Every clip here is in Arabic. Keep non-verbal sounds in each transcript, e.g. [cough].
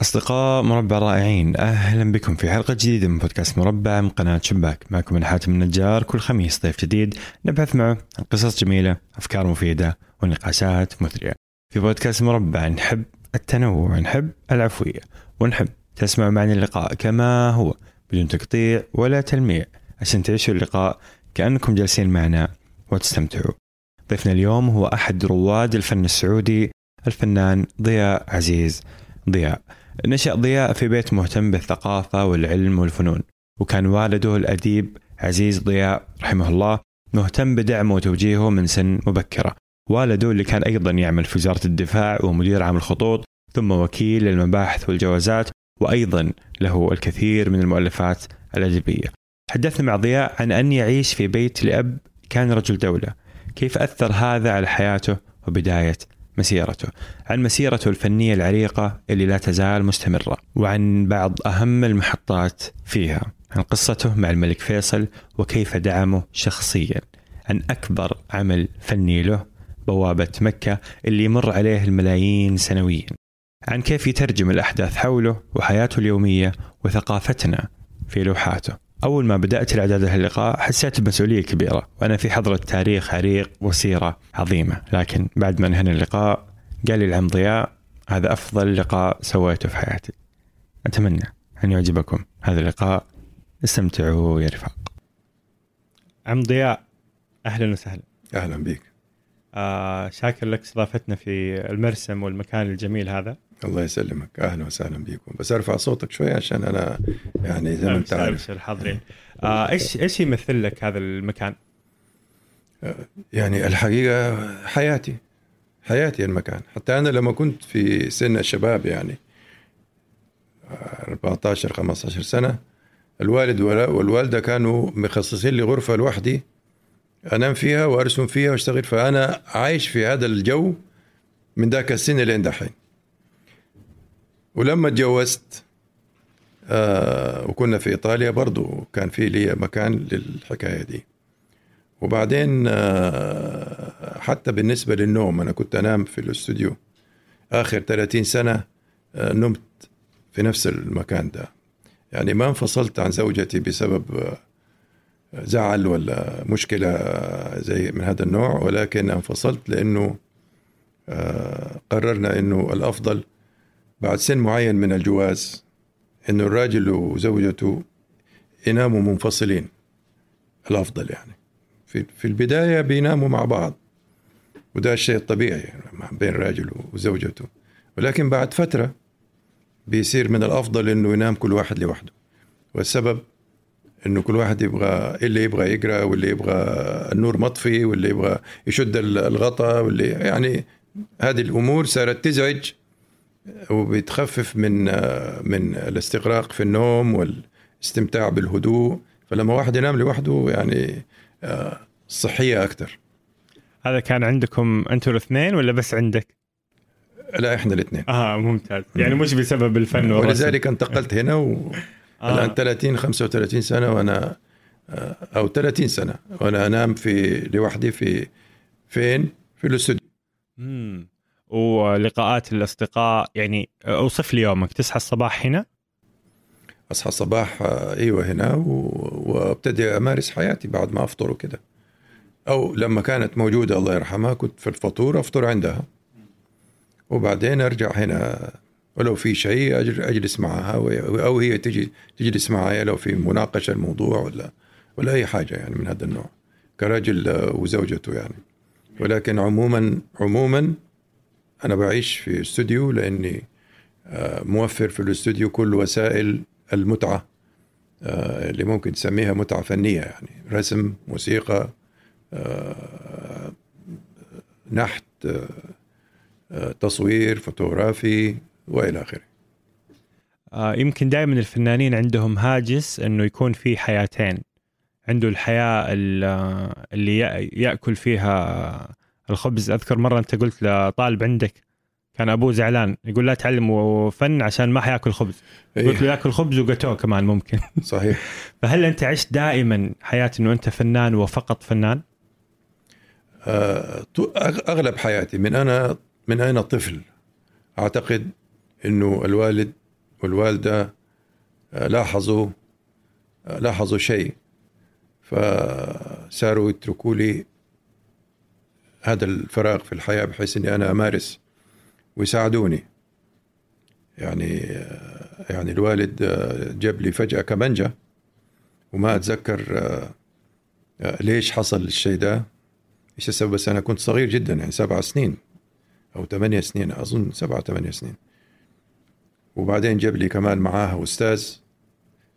أصدقاء مربع رائعين أهلا بكم في حلقة جديدة من بودكاست مربع من قناة شباك. معكم أنا حاتم النجار كل خميس ضيف جديد نبحث معه عن قصص جميلة أفكار مفيدة ونقاشات مثرية. في بودكاست مربع نحب التنوع نحب العفوية ونحب تسمع معنا اللقاء كما هو بدون تقطيع ولا تلميع عشان تعيشوا اللقاء كأنكم جالسين معنا وتستمتعوا. ضيفنا اليوم هو أحد رواد الفن السعودي الفنان ضياء عزيز. ضياء نشأ ضياء في بيت مهتم بالثقافة والعلم والفنون وكان والده الأديب عزيز ضياء رحمه الله مهتم بدعمه وتوجيهه من سن مبكرة. والده اللي كان أيضا يعمل في وزارة الدفاع ومدير عام الخطوط ثم وكيل للمباحث والجوازات وأيضا له الكثير من المؤلفات الأدبية. حدثنا مع ضياء عن أن يعيش في بيت لأب كان رجل دولة. كيف أثر هذا على حياته وبداية مسيرته عن مسيرته الفنية العريقة اللي لا تزال مستمرة وعن بعض أهم المحطات فيها عن قصته مع الملك فيصل وكيف دعمه شخصيا عن أكبر عمل فني له بوابة مكة اللي يمر عليه الملايين سنويا عن كيف يترجم الأحداث حوله وحياته اليومية وثقافتنا في لوحاته. أول ما بدأت الإعداد لهاللقاء حسيت بمسؤولية كبيرة وأنا في حضرة تاريخ عريق وسيرة عظيمة. لكن بعد ما انهينا اللقاء قال لي العم ضياء هذا أفضل لقاء سويته في حياتي. أتمنى أن يعجبكم هذا اللقاء. استمتعوا يا رفاق. عم ضياء أهلا وسهلا. أهلا بك آه شاكر لك استضافتنا في المرسم والمكان الجميل هذا. الله يسلمك. أهلا وسهلا بكم بس أرفع صوتك شوي عشان أنا يعني زي ما انت عارف. أبشر حاضرين آه إيش إيش يمثل لك هذا المكان؟ يعني الحقيقة حياتي. حياتي المكان. حتى أنا لما كنت في سن الشباب يعني 14 15 سنة الوالد والوالدة كانوا مخصصين لي غرفة لوحدي أنام فيها وأرسم فيها وأشتغل فانا عايش في هذا الجو من ذاك السن لين دحين. ولما اتجوزت آه وكنا في إيطاليا برضو كان في لي مكان للحكاية دي. وبعدين آه حتى بالنسبة للنوم أنا كنت أنام في الاستوديو. آخر 30 سنة آه نمت في نفس المكان ده. يعني ما انفصلت عن زوجتي بسبب زعل ولا مشكلة آه، زي من هذا النوع ولكن انفصلت لأنه آه قررنا إنه الأفضل بعد سن معين من الجواز انه الراجل وزوجته يناموا منفصلين. الأفضل يعني. في في البداية بيناموا مع بعض. وده الشيء الطبيعي يعني بين الراجل وزوجته. ولكن بعد فترة بيصير من الأفضل إنه ينام كل واحد لوحده. والسبب إنه كل واحد يبغى اللي يبغى يقرأ واللي يبغى النور مطفي واللي يبغى يشد الغطاء واللي يعني هذه الأمور صارت تزعج وبتخفف من من الاستغراق في النوم والاستمتاع بالهدوء فلما واحد ينام لوحده يعني آه، صحية أكثر هذا كان عندكم أنتم الاثنين ولا بس عندك؟ لا إحنا الاثنين آه ممتاز يعني مش بسبب الفن ولذلك انتقلت هنا والان آه. 30 35 سنة وأنا آه، أو 30 سنة وأنا أنام في لوحدي في فين؟ في الاستوديو مم. ولقاءات الأصدقاء. يعني أوصف لي يومك. تصحى الصباح هنا؟ أصحى الصباح آه، إيوه هنا وأبتدي أمارس حياتي بعد ما أفطر وكده. أو لما كانت موجودة الله يرحمها كنت في الفطور أفطر عندها. وبعدين أرجع هنا. ولو في شيء أجلس معها أو هي تجي تجلس معي لو في مناقشة الموضوع ولا ولا أي حاجة يعني من هذا النوع. كرجل آه، وزوجته يعني. ولكن عموما عموما أنا بعيش في استوديو لأني آه، موفر في الاستوديو كل وسائل المتعة آه، اللي ممكن تسميها متعة فنية يعني رسم موسيقى آه، نحت تصوير فوتوغرافي وإلى آخره. يمكن دائما الفنانين عندهم هاجس إنه يكون في حياتين. عنده الحياة ال- اللي يأ- يأكل فيها الخبز أذكر مرة أنت قلت لطالب عندك كان أبوه زعلان يقول لا تعلمه فن عشان ما حياكل خبز. قلت له ياكل خبز وقتوه كمان ممكن. صحيح. [laughs] فهل أنت عشت دائما حياة إنه أنت فنان وفقط فنان؟ آه، أغلب حياتي من أنا من أنا طفل؟ أعتقد إنه الوالد والوالدة آه، لاحظوا آه، لاحظوا شيء. فصاروا يتركوا لي هذا الفراغ في الحياة بحيث أني أنا أمارس ويساعدوني. يعني يعني الوالد جاب لي فجأة كمانجا وما أتذكر ليش حصل الشيء ده. إيش السبب؟ بس أنا كنت صغير جدا يعني سبع سنين أو ثمانية سنين أظن سبعة ثمانية سنين. وبعدين جاب لي كمان معاه أستاذ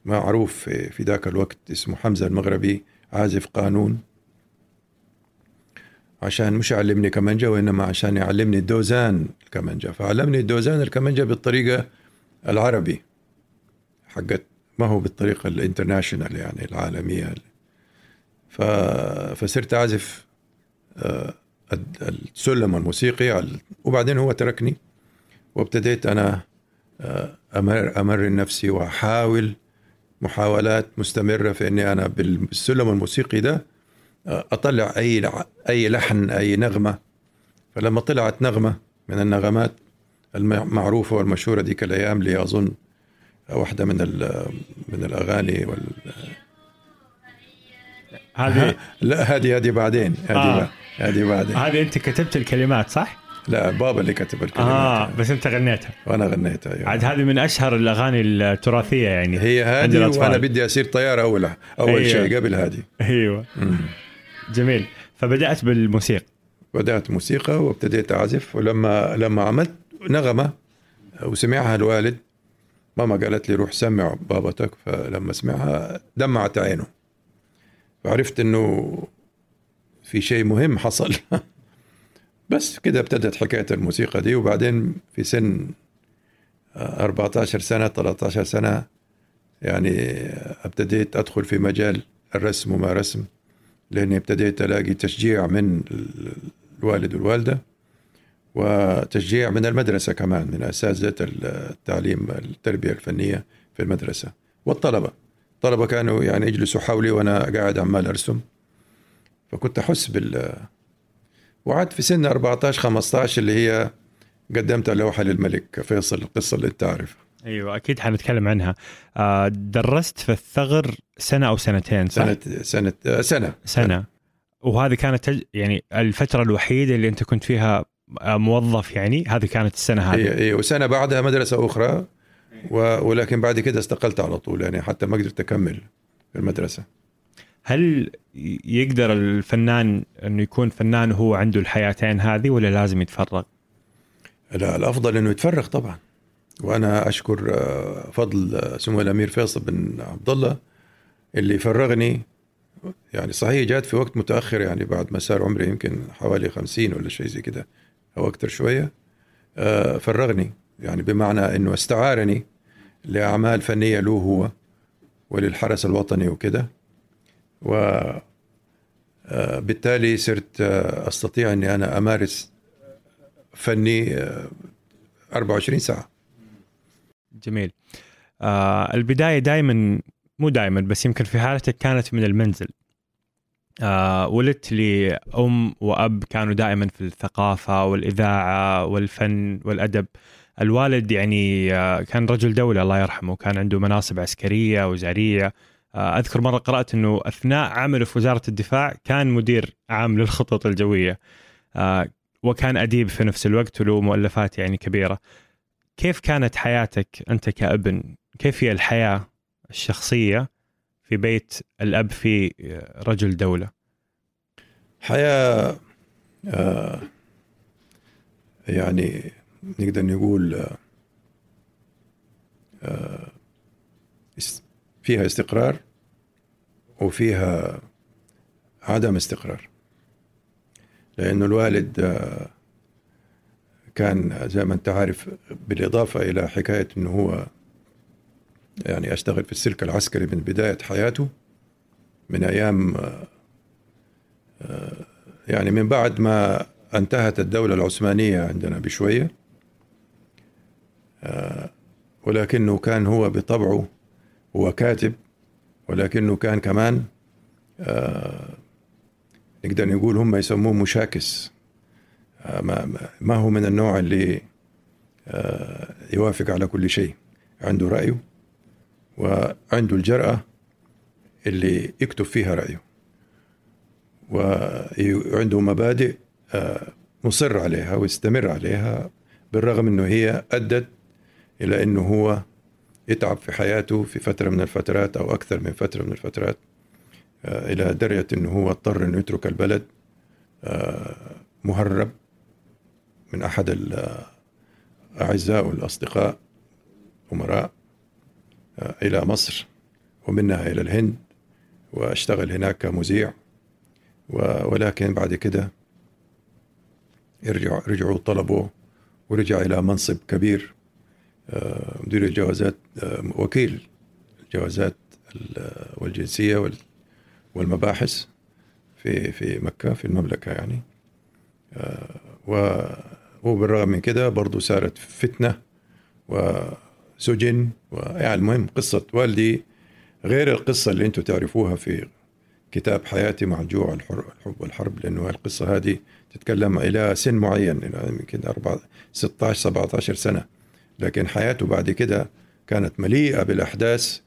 معروف في ذاك الوقت اسمه حمزة المغربي عازف قانون. عشان مش يعلمني كمانجا وإنما عشان يعلمني الدوزان الكمانجا. فعلمني الدوزان الكمانجا بالطريقة العربي حقت ما هو بالطريقة الانترناشونال يعني العالمية. ف... فصرت أعزف آه، السلم الموسيقي وبعدين هو تركني وابتديت أنا آه، أمر أمرن نفسي وأحاول محاولات مستمرة في إني أنا بالسلم الموسيقي ده أطلع أي أي لحن أي نغمة فلما طلعت نغمة من النغمات المعروفه والمشهورة ديك الأيام اللي أظن واحدة من من الأغاني وال هذه لا هذه هذه بعدين هذه آه. هذه بعدين هذه أنت كتبت الكلمات صح؟ لا بابا اللي كتب الكلمات آه بس أنت غنيتها وأنا غنيتها أيوة. عاد هذه من أشهر الأغاني التراثية يعني هي هذه وأنا بدي اصير طيار اول أول أيوة. شيء قبل هذه أيوه. جميل. فبدأت بالموسيقى. بدأت موسيقى وابتديت أعزف ولما لما عملت نغمة وسمعها الوالد ماما قالت لي روح سمع بابتك فلما سمعها دمعت عينه. فعرفت إنه في شيء مهم حصل. [laughs] بس كده ابتدت حكاية الموسيقى دي وبعدين في سن 14 سنة 13 سنة يعني ابتديت أدخل في مجال الرسم وما رسم. لاني ابتديت ألاقي تشجيع من الوالد والوالدة وتشجيع من المدرسة كمان من اساتذه التعليم التربية الفنية في المدرسة والطلبة. الطلبة كانوا يعني يجلسوا حولي وأنا قاعد عمال أرسم. فكنت أحس بال وعد في سن 14 15 اللي هي قدمت لوحة للملك فيصل القصة اللي أنت أيوه أكيد حنتكلم عنها. آه، درست في الثغر سنة أو سنتين صح؟ سنة سنة آه، سنة. سنة. وهذه كانت يعني الفترة الوحيدة اللي أنت كنت فيها آه، موظف يعني هذه كانت السنة هذه. اي اي وسنة بعدها مدرسة أخرى ولكن بعد كده استقلت على طول يعني حتى ما قدرت أكمل في المدرسة. هل يقدر الفنان انه يكون فنان وهو عنده الحياتين هذه ولا لازم يتفرغ؟ لا الأفضل إنه يتفرغ طبعا. وأنا أشكر آه، فضل آه، سمو الأمير فيصل بن عبد الله اللي فرغني. يعني صحيح جات في وقت متأخر يعني بعد ما صار عمري يمكن حوالي خمسين ولا شيء زي كده أو أكثر شوية. آه، فرغني يعني بمعنى إنه استعارني لأعمال فنية له هو وللحرس الوطني وكده. و بالتالي صرت أستطيع إني أنا أمارس فني 24 ساعة. جميل. آه البداية دائما مو دائما بس يمكن في حالتك كانت من المنزل. آه ولدت لي ام وأب كانوا دائما في الثقافة والإذاعة والفن والأدب. الوالد يعني آه كان رجل دولة الله يرحمه كان عنده مناصب عسكرية وزارية. آه أذكر مرة قرأت إنه أثناء عمله في وزارة الدفاع كان مدير عام للخطط الجوية. آه وكان أديب في نفس الوقت وله مؤلفات يعني كبيرة. كيف كانت حياتك أنت كأبن؟ كيف هي الحياة الشخصية في بيت الأب في رجل دولة؟ حياة آه يعني نقدر نقول آه, آه، فيها استقرار وفيها عدم استقرار. لأنه الوالد آه، كان زي ما أنت عارف بالإضافة إلى حكاية أنه هو يعني أشتغل في السلك العسكري من بداية حياته من أيام آه، آه، يعني من بعد ما انتهت الدولة العثمانية عندنا بشوية ولكنه كان هو بطبعه هو كاتب ولكنه كان كمان نقدر نقول هم يسموه مشاكس. آه، ما, هو من النوع اللي آه، يوافق على كل شيء. عنده رأيه وعنده الجرأة اللي يكتب فيها رأيه. وعنده مبادئ آه، مصر عليها ويستمر عليها بالرغم إنه هي أدت إلى إنه هو يتعب في حياته في فترة من الفترات أو أكثر من فترة من الفترات آه، إلى درجة إنه هو اضطر إنه يترك البلد مهرب. من أحد الاعزاء والاصدقاء أمراء إلى مصر ومنها إلى الهند وأشتغل هناك كمذيع ولكن بعد كده رجعوا رجعوا طلبوا ورجع إلى منصب كبير آه، مدير الجوازات آه، وكيل الجوازات والجنسية والمباحث في في مكة في المملكة يعني. آه، وبالرغم من كده برضه صارت فتنة وسجن ويعني المهم قصة والدي غير القصة اللي أنتم تعرفوها في كتاب حياتي مع الجوع الحب والحرب لأنه القصة هذه تتكلم إلى سن معين إلى يمكن 4 16 17 سنة. لكن حياته بعد كده كانت مليئة بالأحداث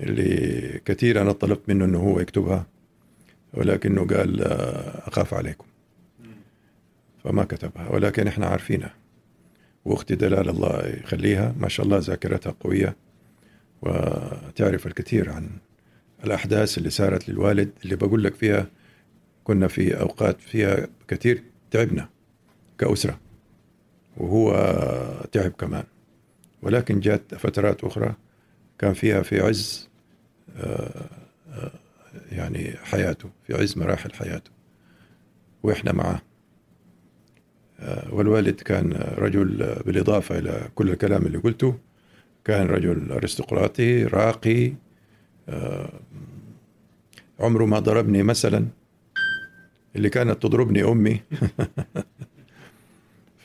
اللي كثير أنا طلبت منه إنه هو يكتبها ولكنه قال أخاف عليكم. فما كتبها ولكن إحنا عارفينها. وأختي دلال الله يخليها. ما شاء الله ذاكرتها قوية وتعرف الكثير عن الأحداث اللي صارت للوالد اللي بقول لك فيها كنا في أوقات فيها كثير تعبنا كأسرة وهو تعب كمان. ولكن جات فترات أخرى كان فيها في عز آه، آه، يعني حياته في عز مراحل حياته. وإحنا معه آه، والوالد كان رجل بالإضافة إلى كل الكلام اللي قلته. كان رجل أرستقراطي راقي آه، عمره ما ضربني مثلا اللي كانت تضربني أمي. [laughs]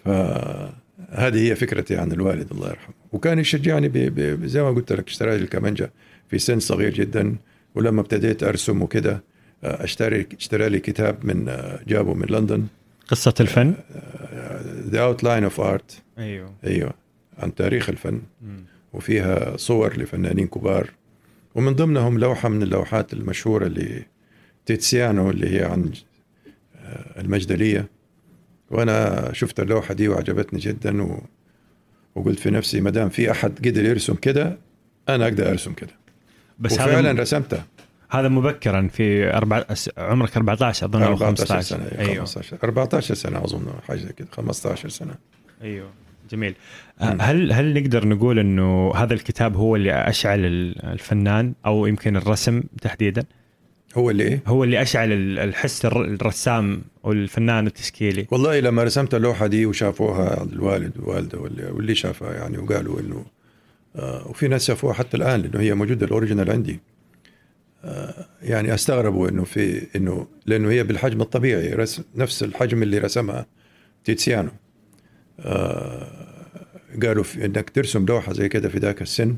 فهذه هي فكرتي عن الوالد الله يرحمه. وكان يشجعني زي ما قلت لك اشترى لي الكمانجة في سن صغير جدا ولما ابتديت أرسم وكده آه، اشتري اشترى لي كتاب من آه، جابه من لندن. قصة الفن؟ The Outline of Art أيوه. أيوه. عن تاريخ الفن. وفيها صور لفنانين كبار. ومن ضمنهم لوحة من اللوحات المشهورة لتيتسيانو اللي هي عن آه، المجدلية. وأنا شفت اللوحة دي وعجبتني جدا و... وقلت في نفسي ما دام في أحد قدر يرسم كده أنا أقدر أرسم كده. بس وفعلا م... رسمتها. هذا مبكرا في أربع... عمرك 14 أظن أو 15 سنة أيوه. 15 14 سنة أظن حاجة كده. 15 سنة. أيوه. جميل. آه، هل هل نقدر نقول إنه هذا الكتاب هو اللي أشعل الفنان أو يمكن الرسم تحديدا؟ هو اللي إيه؟ هو اللي أشعل الحس الرسام أو الفنان التشكيلي. والله لما رسمت اللوحة دي وشافوها الوالد والوالده واللي شافها يعني وقالوا إنه آه وفي ناس شافوها حتى الآن لأنه هي موجودة الأوريجينال عندي. يعني أستغربوا إنه في إنه لأنه هي بالحجم الطبيعي رسم نفس الحجم اللي رسمها تيتسيانو. آه، قالوا إنك ترسم لوحة زي كده في ذاك السن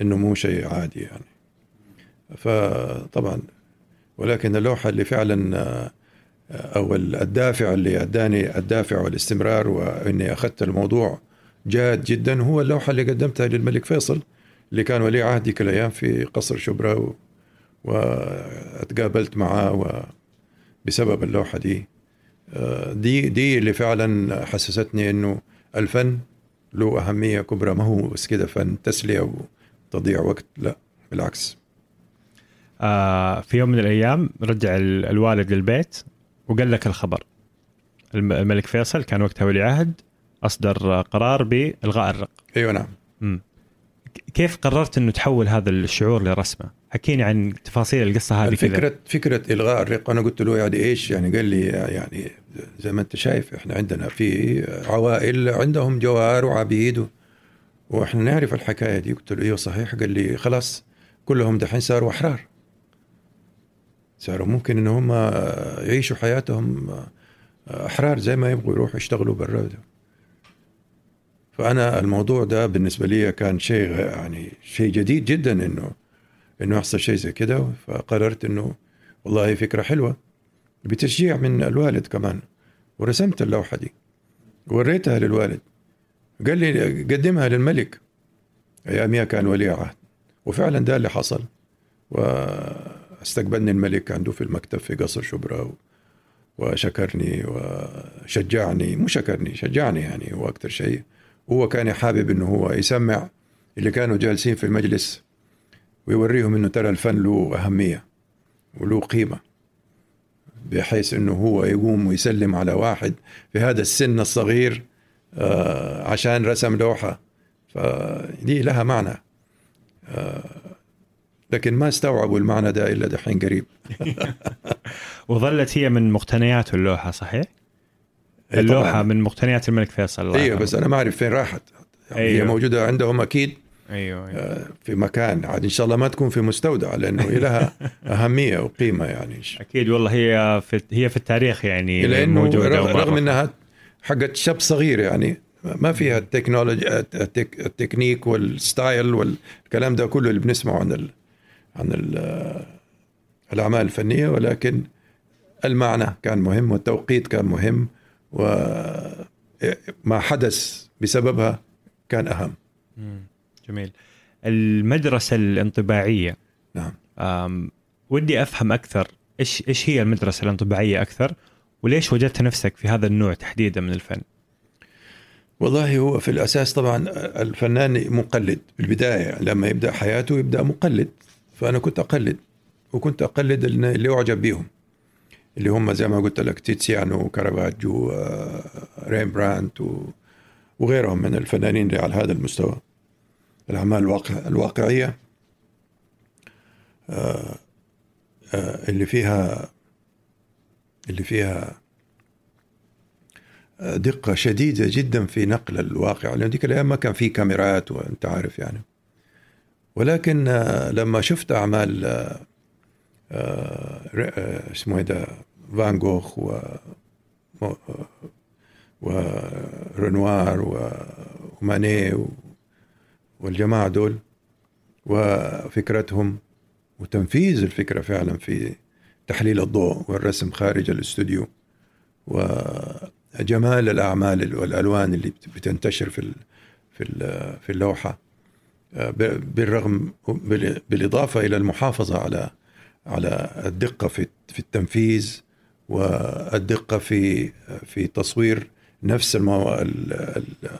إنه مو شيء عادي يعني. فطبعا ولكن اللوحة اللي فعلا آه، أو الدافع اللي أداني الدافع والاستمرار وإني أخذت الموضوع جاد جدا هو اللوحة اللي قدمتها للملك فيصل اللي كان ولي عهدي كل الأيام في قصر شبرا واتقابلت معاه بسبب اللوحة دي. دي دي اللي فعلا حسستني إنه الفن له أهمية كبرى. ما هو بس كده فن تسلية وتضيع وقت. لا بالعكس. آه في يوم من الأيام رجع الوالد للبيت وقال لك الخبر. الملك فيصل كان وقتها ولي عهد أصدر قرار بإلغاء الرق. أيوه نعم. م. كيف قررت إنه تحول هذا الشعور لرسمة؟ حكيني عن تفاصيل القصة هذه فكره كذا. فكرة إلغاء الرق أنا قلت له يعني إيش؟ يعني قال لي يعني زي ما أنت شايف إحنا عندنا في عوائل عندهم جوار وعبيد وإحنا نعرف الحكاية دي قلت له أيوه صحيح قال لي خلاص كلهم دحين صاروا أحرار صاروا ممكن ان هم يعيشوا حياتهم أحرار زي ما يبغوا يروحوا يشتغلوا برا فأنا الموضوع ده بالنسبة لي كان شيء يعني شيء جديد جدا انه إنه يحصل شيء زي كده. فقررت إنه والله فكرة حلوة بتشجيع من الوالد كمان. ورسمت اللوحة دي. وريتها للوالد. قال لي قدمها للملك. اياميها كان ولي عهد. وفعلا ده اللي حصل. واستقبلني الملك عنده في المكتب في قصر شبرا وشكرني وشجعني. مو شكرني شجعني يعني هو أكثر شيء. هو كان حابب إنه هو يسمع اللي كانوا جالسين في المجلس ويوريهم إنه ترى الفن له أهمية وله قيمة بحيث إنه هو يقوم ويسلم على واحد في هذا السن الصغير آه، عشان رسم لوحة فدي لها معنى آه، لكن ما استوعبوا المعنى ده إلا دحين قريب [laughs] وظلت هي من مقتنيات اللوحة صحيح؟ إيه اللوحة طبعاً. من مقتنيات الملك فيصل الله أيوه. بس أنا ما أعرف فين راحت يعني هي. موجودة عندهم أكيد أيوه أيوه آه، في مكان عاد إن شاء الله ما تكون في مستودع لأنه [laughs] هي لها أهمية وقيمة يعني أكيد والله هي في هي في التاريخ يعني لأنه موجودة رغم. رغم إنها حقت شاب صغير يعني ما فيها التكنولوجيا التك التكنيك وال style والكلام ده كله اللي بنسمعه عن ال عن ال الأعمال الفنية ولكن المعنى كان مهم والتوقيت كان مهم وما حدث بسببها كان أهم. مم. جميل. المدرسة الانطباعية. نعم. أم ودي أفهم أكثر. إيش إيش هي المدرسة الانطباعية أكثر؟ وليش وجدت نفسك في هذا النوع تحديدا من الفن؟ والله هو في الأساس طبعا الفنان مقلد بالبدايه لما يبدأ حياته يبدأ مقلد فأنا كنت أقلد. وكنت أقلد اللي أعجب بيهم اللي هم زي ما قلت لك تيتسيانو وكارافاجو آه، ريمبرانت و- وغيرهم من الفنانين اللي على هذا المستوى. الأعمال الواقع الواقعية آه، آه، اللي فيها اللي فيها دقة شديدة جدا في نقل الواقع لأن ديك الأيام ما كان في كاميرات وأنت عارف يعني. ولكن آه، لما شفت أعمال آه، آه، آه، اسمه إيه ده؟ فان جوخ و ورنوار وماني والجماعة دول وفكرتهم وتنفيذ الفكرة فعلا في تحليل الضوء والرسم خارج الاستوديو وجمال الأعمال والألوان اللي بت- بتنتشر في في في اللوحة آه، بالرغم بال- بالإضافة إلى المحافظة على على الدقة في في التنفيذ والدقة في في تصوير نفس المو... ال- ال-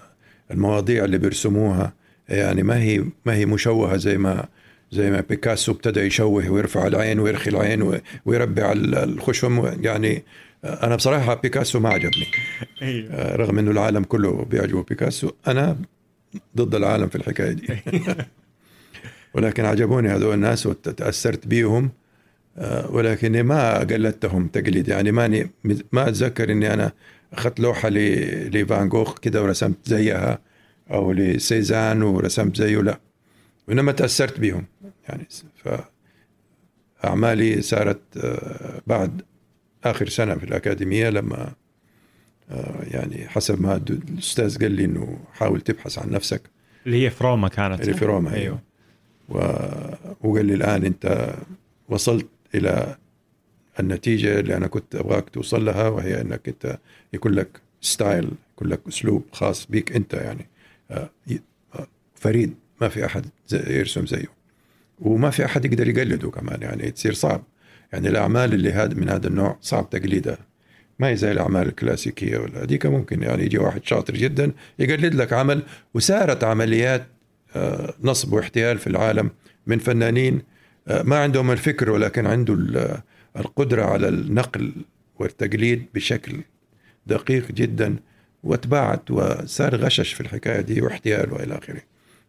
المواضيع اللي بيرسموها. يعني ما هي ما هي مشوهة زي ما زي ما بيكاسو ابتدى يشوه ويرفع العين ويرخي العين و- ويربع ال- الخشم يعني أنا بصراحة بيكاسو ما عجبني. أيوه. آه، رغم إنه العالم كله بيعجبه بيكاسو أنا ضد العالم في الحكاية دي. [laughs] ولكن عجبوني هذول الناس وتاثرت بيهم. ولكني ما قلدتهم تقليد. يعني ماني ما أتذكر إني أنا أخذت لوحة ل- لفان جوخ كده ورسمت زيها أو لسيزان ورسمت زيه لا. وانما تأثرت بيهم. يعني ف أعمالي صارت آه، بعد آخر سنة في الأكاديمية لما آه، يعني حسب ما الأستاذ قال لي إنه حاول تبحث عن نفسك. اللي هي في روما كانت اللي في روما أيوه. و... وقال لي الآن أنت وصلت إلى النتيجة اللي أنا كنت أبغاك توصل لها وهي إنك أنت يكون لك ستايل يكون لك أسلوب خاص بيك أنت يعني. آه، آه، فريد ما في أحد زي يرسم زيه. وما في أحد يقدر يقلده كمان يعني تصير صعب. يعني الأعمال اللي هذا من هذا النوع صعب تقليدها. ما هي زي الأعمال الكلاسيكية ولا هذيك ممكن يعني يجي واحد شاطر جدا يقلد لك عمل وسارت عمليات آه، نصب واحتيال في العالم من فنانين ما عندهم الفكر ولكن عنده ال- القدرة على النقل والتقليد بشكل دقيق جدا واتباعت وصار غشش في الحكاية دي واحتيال وإلى آخره.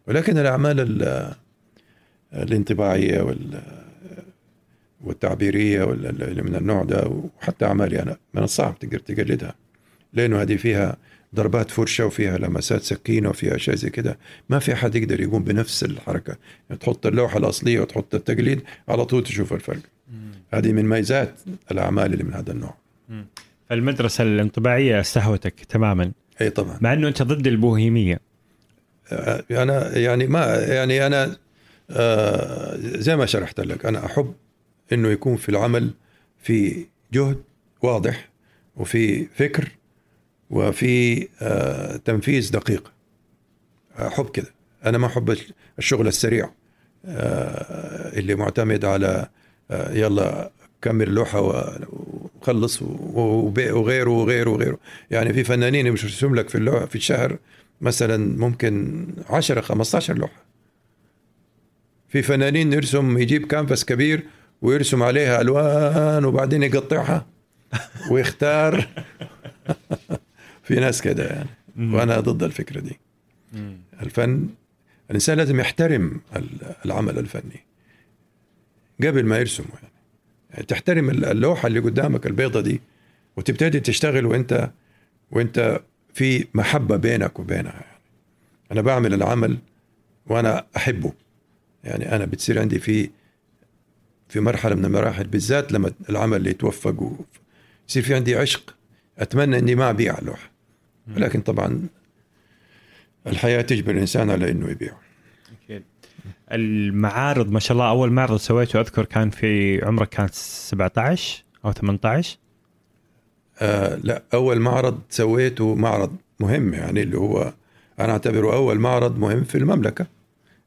ولكن الأعمال ال- الانطباعية وال اللي من النوع ده وحتى أعمالي أنا من الصعب تقدر تقلدها. لأنه هذه فيها ضربات فرشة وفيها لمسات سكينة وفيها أشياء زي كده. ما في أحد يقدر يقوم بنفس الحركة. يعني تحط اللوحة الأصلية وتحط التقليد على طول تشوف الفرق. هذه من ميزات الأعمال اللي من هذا النوع. فالمدرسة الانطباعية استهوتك تماما. إي طبعا. مع إنه أنت ضد البوهيمية. آه، أنا يعني ما يعني أنا آه، زي ما شرحت لك أنا أحب إنه يكون في العمل في جهد واضح وفي فكر وفي آه، تنفيذ دقيق. احب كده. أنا ما احب الشغل السريع آه، اللي معتمد على آه، يلا كمل لوحة وخلص وغيره وغيره وغيره. يعني في فنانين مش يرسم لك في اللوحة في الشهر مثلا ممكن 10 15 لوحة. في فنانين يرسم يجيب كانفاس كبير ويرسم عليها ألوان وبعدين يقطعها [laughs] ويختار. في ناس كده يعني. وأنا ضد الفكرة دي. الفن الإنسان لازم يحترم العمل الفني. قبل ما يرسمه يعني. يعني تحترم اللوحة اللي قدامك البيضة دي وتبتدي تشتغل وأنت وأنت في محبة بينك وبينها يعني. أنا بعمل العمل وأنا أحبه. يعني أنا بتصير عندي في في مرحلة من المراحل بالذات لما العمل يتوفق ويصير في عندي عشق أتمنى إني ما أبيع اللوحة. ولكن طبعا الحياة تجبر الإنسان على إنه يبيع. أكيد المعارض ما شاء الله أول معرض سويته أذكر كان في عمرك كان 17 أو 18 آه لا أول معرض سويته معرض مهم يعني اللي هو أنا أعتبره أول معرض مهم في المملكة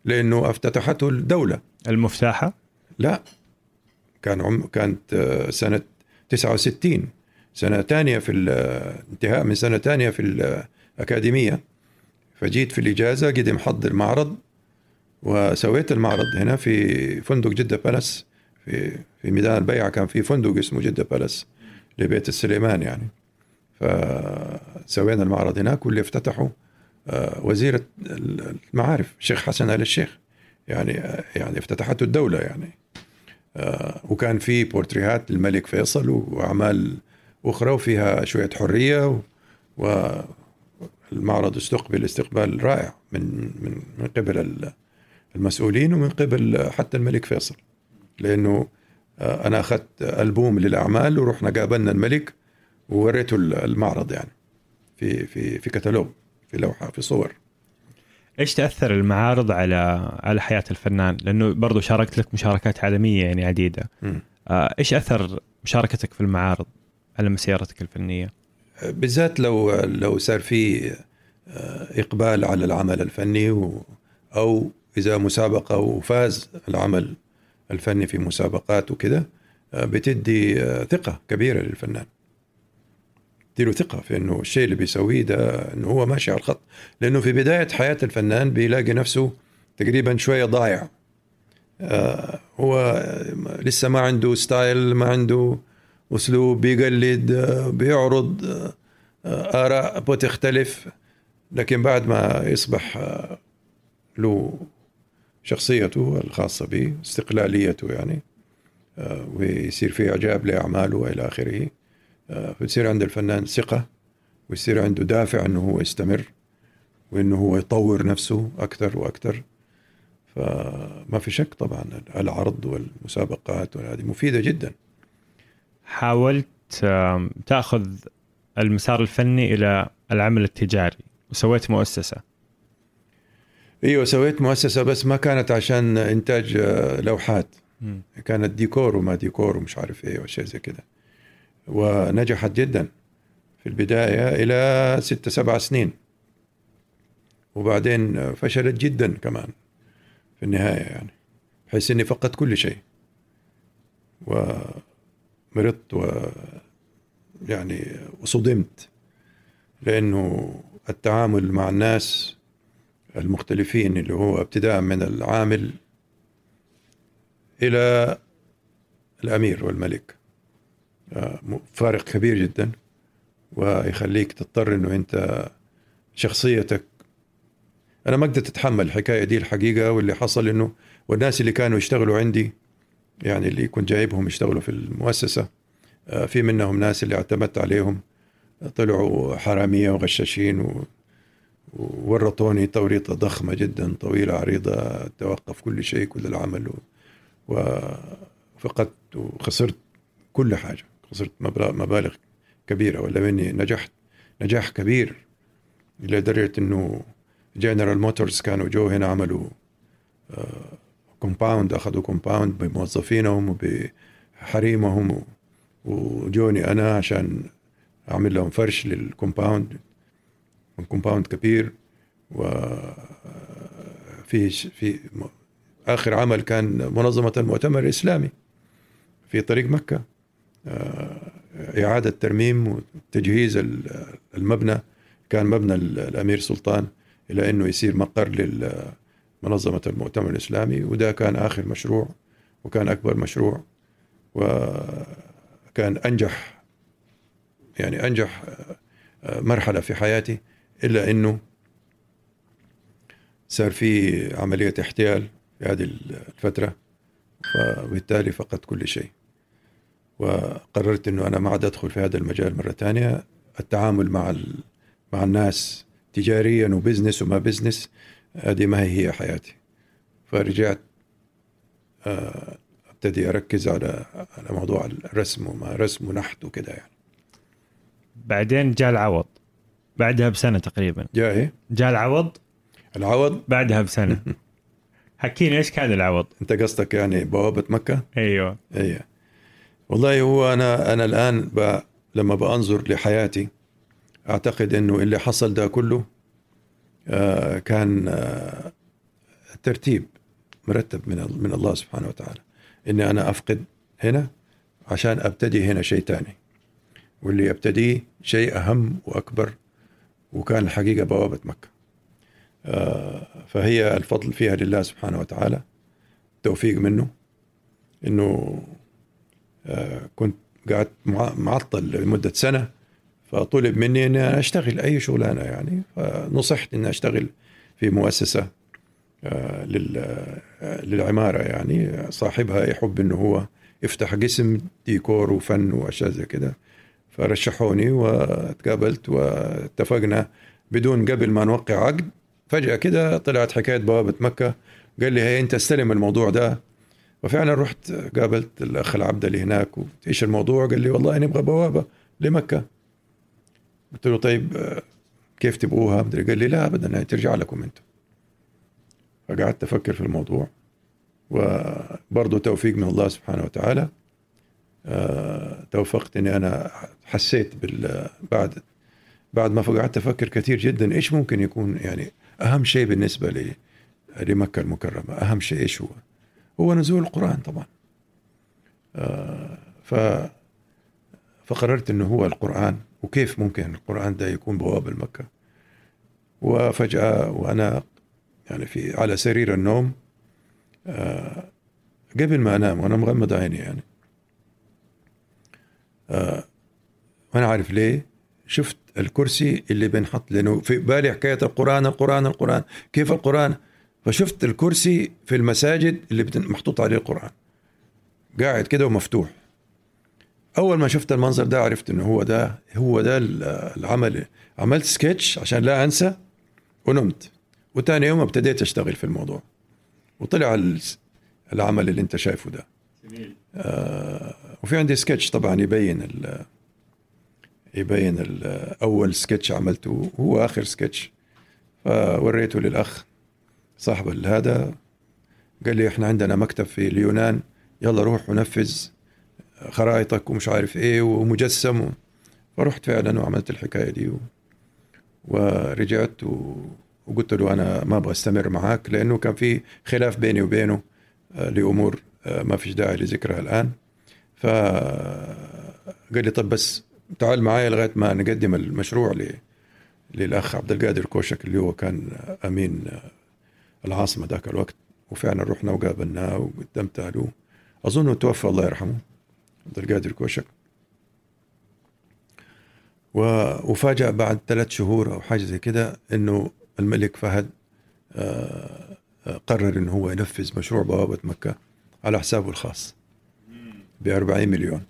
لأنه افتتحته الدولة. المفتاحة؟ لا. كان عم كانت آه، سنة 69 سنة ثانية في الانتهاء من سنة ثانية في الاكاديميه فجيت في الإجازة قد محضر معرض وسويت المعرض هنا في فندق جدة بالاس في في ميدان البيعة. كان في فندق اسمه جدة بالاس لبيت السليمان يعني. فسوينا المعرض هناك واللي افتتحه آه، وزير المعارف الشيخ حسن آل الشيخ. يعني يعني افتتحته الدولة يعني. آه، وكان في بورتريهات للملك فيصل وأعمال أخرى وفيها شوية حرية والمعرض استقبل استقبال رائع من من من قبل المسؤولين ومن قبل حتى الملك فيصل لأنه آه، أنا أخذت ألبوم للأعمال ورحنا قابلنا الملك ووريته المعرض يعني في في في كتالوج في لوحة في صور إيش تأثر المعارض على على حياة الفنان؟ لأنه برضو شاركت لك مشاركات عالمية يعني عديدة. آه إيش أثر مشاركتك في المعارض على مسيرتك الفنية؟ بالذات لو لو صار في آه، إقبال على العمل الفني أو إذا مسابقة وفاز العمل الفني في مسابقات وكذا آه، بتدي آه، ثقة كبيرة للفنان. تديله ثقة في إنه الشيء اللي بيسويه ده إنه هو ماشي على الخط لأنه في بداية حياة الفنان بيلاقي نفسه تقريبا شوية ضايع هو لسه ما عنده ستايل ما عنده أسلوب بيقلد آه بيعرض آه آراء بتختلف. لكن بعد ما يصبح آه له شخصيته الخاصة به استقلاليته يعني آه، ويصير في إعجاب لأعماله والى آخره فيصير عند الفنان ثقة ويصير عنده دافع إنه هو يستمر وإنه هو يطور نفسه أكثر وأكثر. فما في شك طبعا العرض والمسابقات وهذه مفيدة جدا. حاولت تأخذ المسار الفني إلى العمل التجاري وسويت مؤسسة. إيوه سويت مؤسسة بس ما كانت عشان إنتاج آه، لوحات. كانت ديكور وما ديكور ومش عارف إيه وشيء زي كده. ونجحت جدا في البداية إلى ست سبع سنين. وبعدين فشلت جدا كمان في النهاية يعني بحيث أني فقدت كل شيء. ومرضت و يعني وصدمت لأنه التعامل مع الناس المختلفين اللي هو ابتداء من العامل إلى الأمير والملك. فارق كبير جدا ويخليك تضطر إنه أنت شخصيتك أنا ما قدرت أتحمل الحكاية دي الحقيقة واللي حصل إنه والناس اللي كانوا يشتغلوا عندي يعني اللي كنت جايبهم يشتغلوا في المؤسسة. آه، في منهم ناس اللي اعتمدت عليهم. طلعوا حرامية وغشاشين وورطوني توريطة ضخمة جدا طويلة عريضة توقف كل شيء كل العمل وفقدت وخسرت كل حاجة. خسرت مبالغ كبيرة ولا مني نجحت. نجاح كبير لدرجة إنه جنرال موتورز كانوا جو هنا عملوا compound أخذوا compound بموظفينهم وبحريمهم وجوني أنا عشان أعمل لهم فرش لل compound compound كبير و في آخر عمل كان منظمة المؤتمر الاسلامي في طريق مكة. آه، إعادة ترميم وتجهيز المبنى. كان مبنى الامير سلطان إلى إنه يصير مقر لمنظمه المؤتمر الإسلامي وده كان آخر مشروع وكان أكبر مشروع وكان أنجح يعني أنجح آه، مرحلة في حياتي إلا إنه صار في عملية احتيال في هذه الفترة فبالتالي فقدت كل شيء. وقررت إنه أنا ما عاد أدخل في هذا المجال مرة ثانية. التعامل مع مع الناس تجاريا و business وما business هذه ما هي هي حياتي. فرجعت آه، ابتدي أركز على على موضوع الرسم وما رسم ونحت وكده يعني. بعدين جاء العوض. بعدها بسنة تقريبا. جاء إيه؟ جاء العوض. العوض؟ بعدها بسنة. [laughs] حكينا إيش كان العوض؟ أنت قصدك يعني بوابة مكة؟ أيوه. أيوه. والله هو أنا أنا الآن ب... لما بأنظر لحياتي أعتقد إنه اللي حصل ده كله كان آه ترتيب مرتب من من الله سبحانه وتعالى. إني أنا أفقد هنا عشان أبتدي هنا شيء ثاني واللي ابتديه شيء أهم وأكبر وكان الحقيقة بوابة مكة. آه فهي الفضل فيها لله سبحانه وتعالى توفيق منه إنه آه كنت قعدت معطل لمدة سنة فطلب مني إني أشتغل أي شغلانة يعني. فنصحت إني أشتغل في مؤسسة آه، للعمارة يعني. صاحبها يحب إنه هو يفتح قسم ديكور وفن وأشياء زي كده. فرشحوني وتقابلت واتفقنا بدون قبل ما نوقع عقد. فجأة كده طلعت حكاية بوابة مكة. قال لي هي أنت استلم الموضوع ده. وفعلا رحت قابلت الأخ العبد اللي هناك إيش الموضوع. قال لي والله نبغى بوابة لمكة. قلت له طيب كيف تبغوها؟ قال لي لا ابدا ترجع لكم أنتم. فقعدت أفكر في الموضوع. وبرضه توفيق من الله سبحانه وتعالى آه، توفقت اني أنا حسيت بال بعد بعد ما قعدت أفكر كثير جدا إيش ممكن يكون يعني أهم شيء بالنسبة لي لمكة المكرمة؟ أهم شيء إيش هو؟ هو نزول القرآن طبعا. آه، ف فقررت إنه هو القرآن. وكيف ممكن القرآن ده يكون بوابه مكه وفجأة وأنا يعني في على سرير النوم آه قبل ما أنام وأنا مغمض عيني يعني. آه وأنا عارف ليه؟ شفت الكرسي اللي بنحط لأنه في بالي حكاية القرآن القرآن القرآن. كيف القرآن؟ فشفت الكرسي في المساجد اللي محطوط عليه القرآن. قاعد كده ومفتوح. أول ما شفت المنظر ده عرفت إنه هو ده هو ده العمل. عملت سكتش عشان لا أنسى ونمت. وتاني يوم ابتديت أشتغل في الموضوع. وطلع العمل اللي أنت شايفه ده. جميل. آه وفي عندي سكتش طبعا يبين ال يبين ال أول سكتش عملته. هو آخر سكتش. فوريته للأخ صاحب هذا. قال لي إحنا عندنا مكتب في اليونان. يلا روح ونفذ. خرائطك ومش عارف إيه ومجسم فرحت فعلا وعملت الحكاية دي و... ورجعت و... وقلت له أنا ما أبغى أستمر معاك لأنه كان في خلاف بيني وبينه آه، لأمور آه، ما فيش داعي لذكرها الآن. ف قال لي طب بس تعال معايا لغاية ما نقدم المشروع ل... للأخ عبد القادر كوشك اللي هو كان أمين العاصمة ذاك الوقت. وفعلا رحنا وقابلناه وقدمت له. اظنه توفى الله يرحمه. عبد القادر كوشك. وفاجأ بعد ثلاث شهور أو حاجة زي كده إنه الملك فهد آه، آه، قرر إنه هو ينفذ مشروع بوابة مكة على حسابه الخاص ب 40 مليون.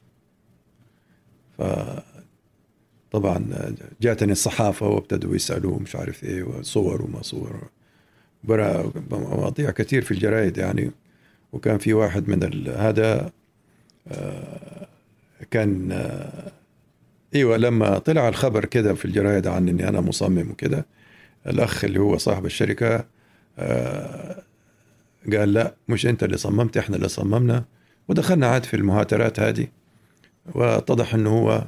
طبعا جاتني الصحافة وابتدوا يسألوه مش عارف إيه وصور وما صور. برا مواضيع كثير في الجرايد يعني. وكان في واحد من هذا كان أيوه لما طلع الخبر كده في الجرايد عن إني أنا مصمم وكده الأخ اللي هو صاحب الشركة آه، قال لا مش أنت اللي صممت إحنا اللي صممنا. ودخلنا عاد في المهاترات هذه. واتضح إنه هو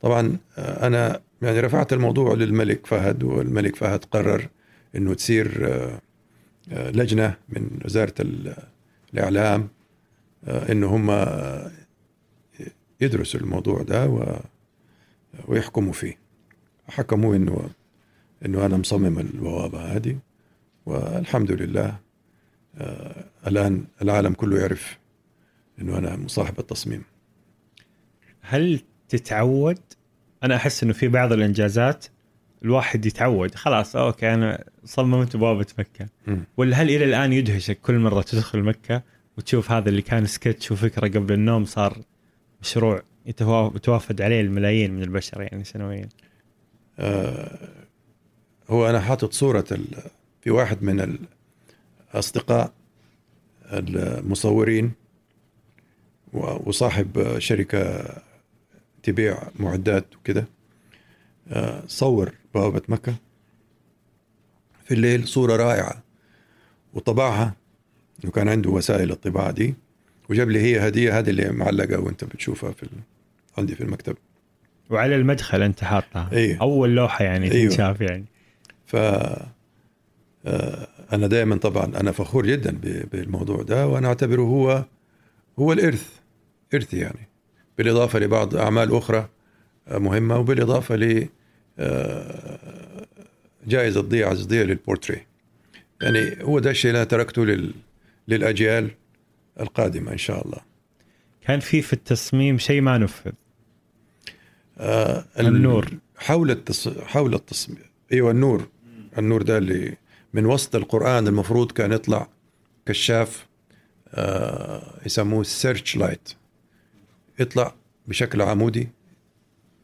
طبعا آه، أنا يعني رفعت الموضوع للملك فهد والملك فهد قرر إنه تصير آه، لجنة من وزارة ال- الإعلام. آه، انه هم يدرسوا الموضوع ده و- ويحكموا فيه. حكموا انه إنه أنا مصمم البوابه هذه والحمد لله آه، الآن العالم كله يعرف إنه أنا مصاحب التصميم. هل تتعود؟ أنا أحس إنه في بعض الإنجازات الواحد يتعود. خلاص أوكي أنا صممت بوابه مكه. ولا هل إلى الآن يدهشك كل مرة تدخل مكة وتشوف هذا اللي كان سكتش وفكرة قبل النوم صار مشروع يتوا- يتوافد عليه الملايين من البشر يعني سنويا. آه، هو أنا حاطط صورة في واحد من الأصدقاء المصورين وصاحب شركة تبيع معدات وكده. آه، صور بوابة مكة. في الليل صورة رائعة. وطبعها وكان عنده وسائل الطباعة دي وجاب لي هي هدية هذه اللي معلقة وانت بتشوفها في ال- عندي في المكتب. وعلى المدخل انت حاطها. إيه. أول لوحة يعني أيوه. تنشاف يعني. ف آه، أنا دائما طبعا أنا فخور جدا بالموضوع ده وأنا أعتبره هو هو الإرث إرث يعني. بالإضافة لبعض أعمال أخرى آه، مهمة وبالإضافة ل آه، جائزة ضياء عز ضياء للبورتري يعني هو ده الشيء اللي أنا تركته لل للأجيال القادمة إن شاء الله. كان في في التصميم شيء ما نفذ. آه ال- النور. حول التص... حول التصميم. أيوه النور. النور ده اللي من وسط القرآن المفروض كان يطلع كشاف آه يسموه search light يطلع بشكل عمودي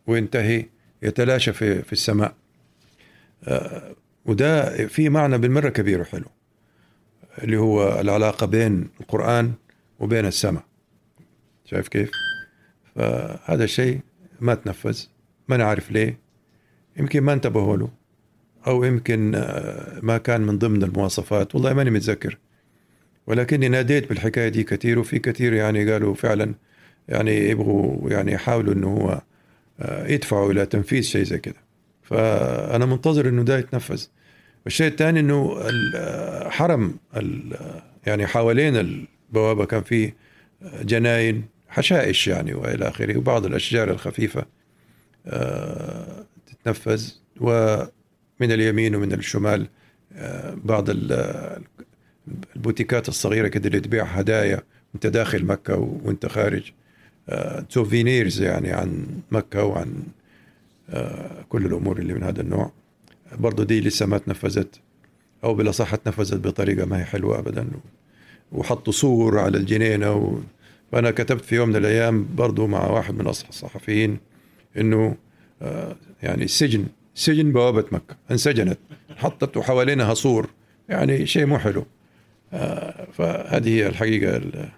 وينتهي يتلاشى في في السماء. آه وده في معنى بالمرة كبير وحلو اللي هو العلاقة بين القرآن وبين السماء. شايف كيف؟ فهذا الشيء ما تنفذ ما نعرف ليه. يمكن ما انتبهوا له أو يمكن آه، ما كان من ضمن المواصفات. والله ماني متذكر. ولكني ناديت بالحكاية دي كثير وفي كثير يعني قالوا فعلا يعني يبغوا يعني يحاولوا إنه هو آه، يدفعوا إلى تنفيذ شيء زي كده. فأنا منتظر إنه ده يتنفذ. والشيء الثاني إنه الحرم ال- يعني حوالين البوابة كان فيه جناين حشائش يعني وإلى آخره وبعض الأشجار الخفيفة آه، تتنفذ. ومن اليمين ومن الشمال آه، بعض ال- البوتيكات الصغيرة كده اللي تبيع هدايا وأنت داخل مكة وأنت خارج souvenirs يعني عن مكة وعن آه، كل الأمور اللي من هذا النوع. برضه دي لسه ما تنفذت أو بالاصح تنفذت بطريقة ما هي حلوة ابدا. وحطوا صور على الجنينة و... فانا كتبت في يوم من الأيام برضو مع واحد من الصحفيين إنه آه، يعني السجن سجن بوابة مكة انسجنت حطت حوالينها سور يعني شيء مو حلو. آه، فهذه هي الحقيقة ال-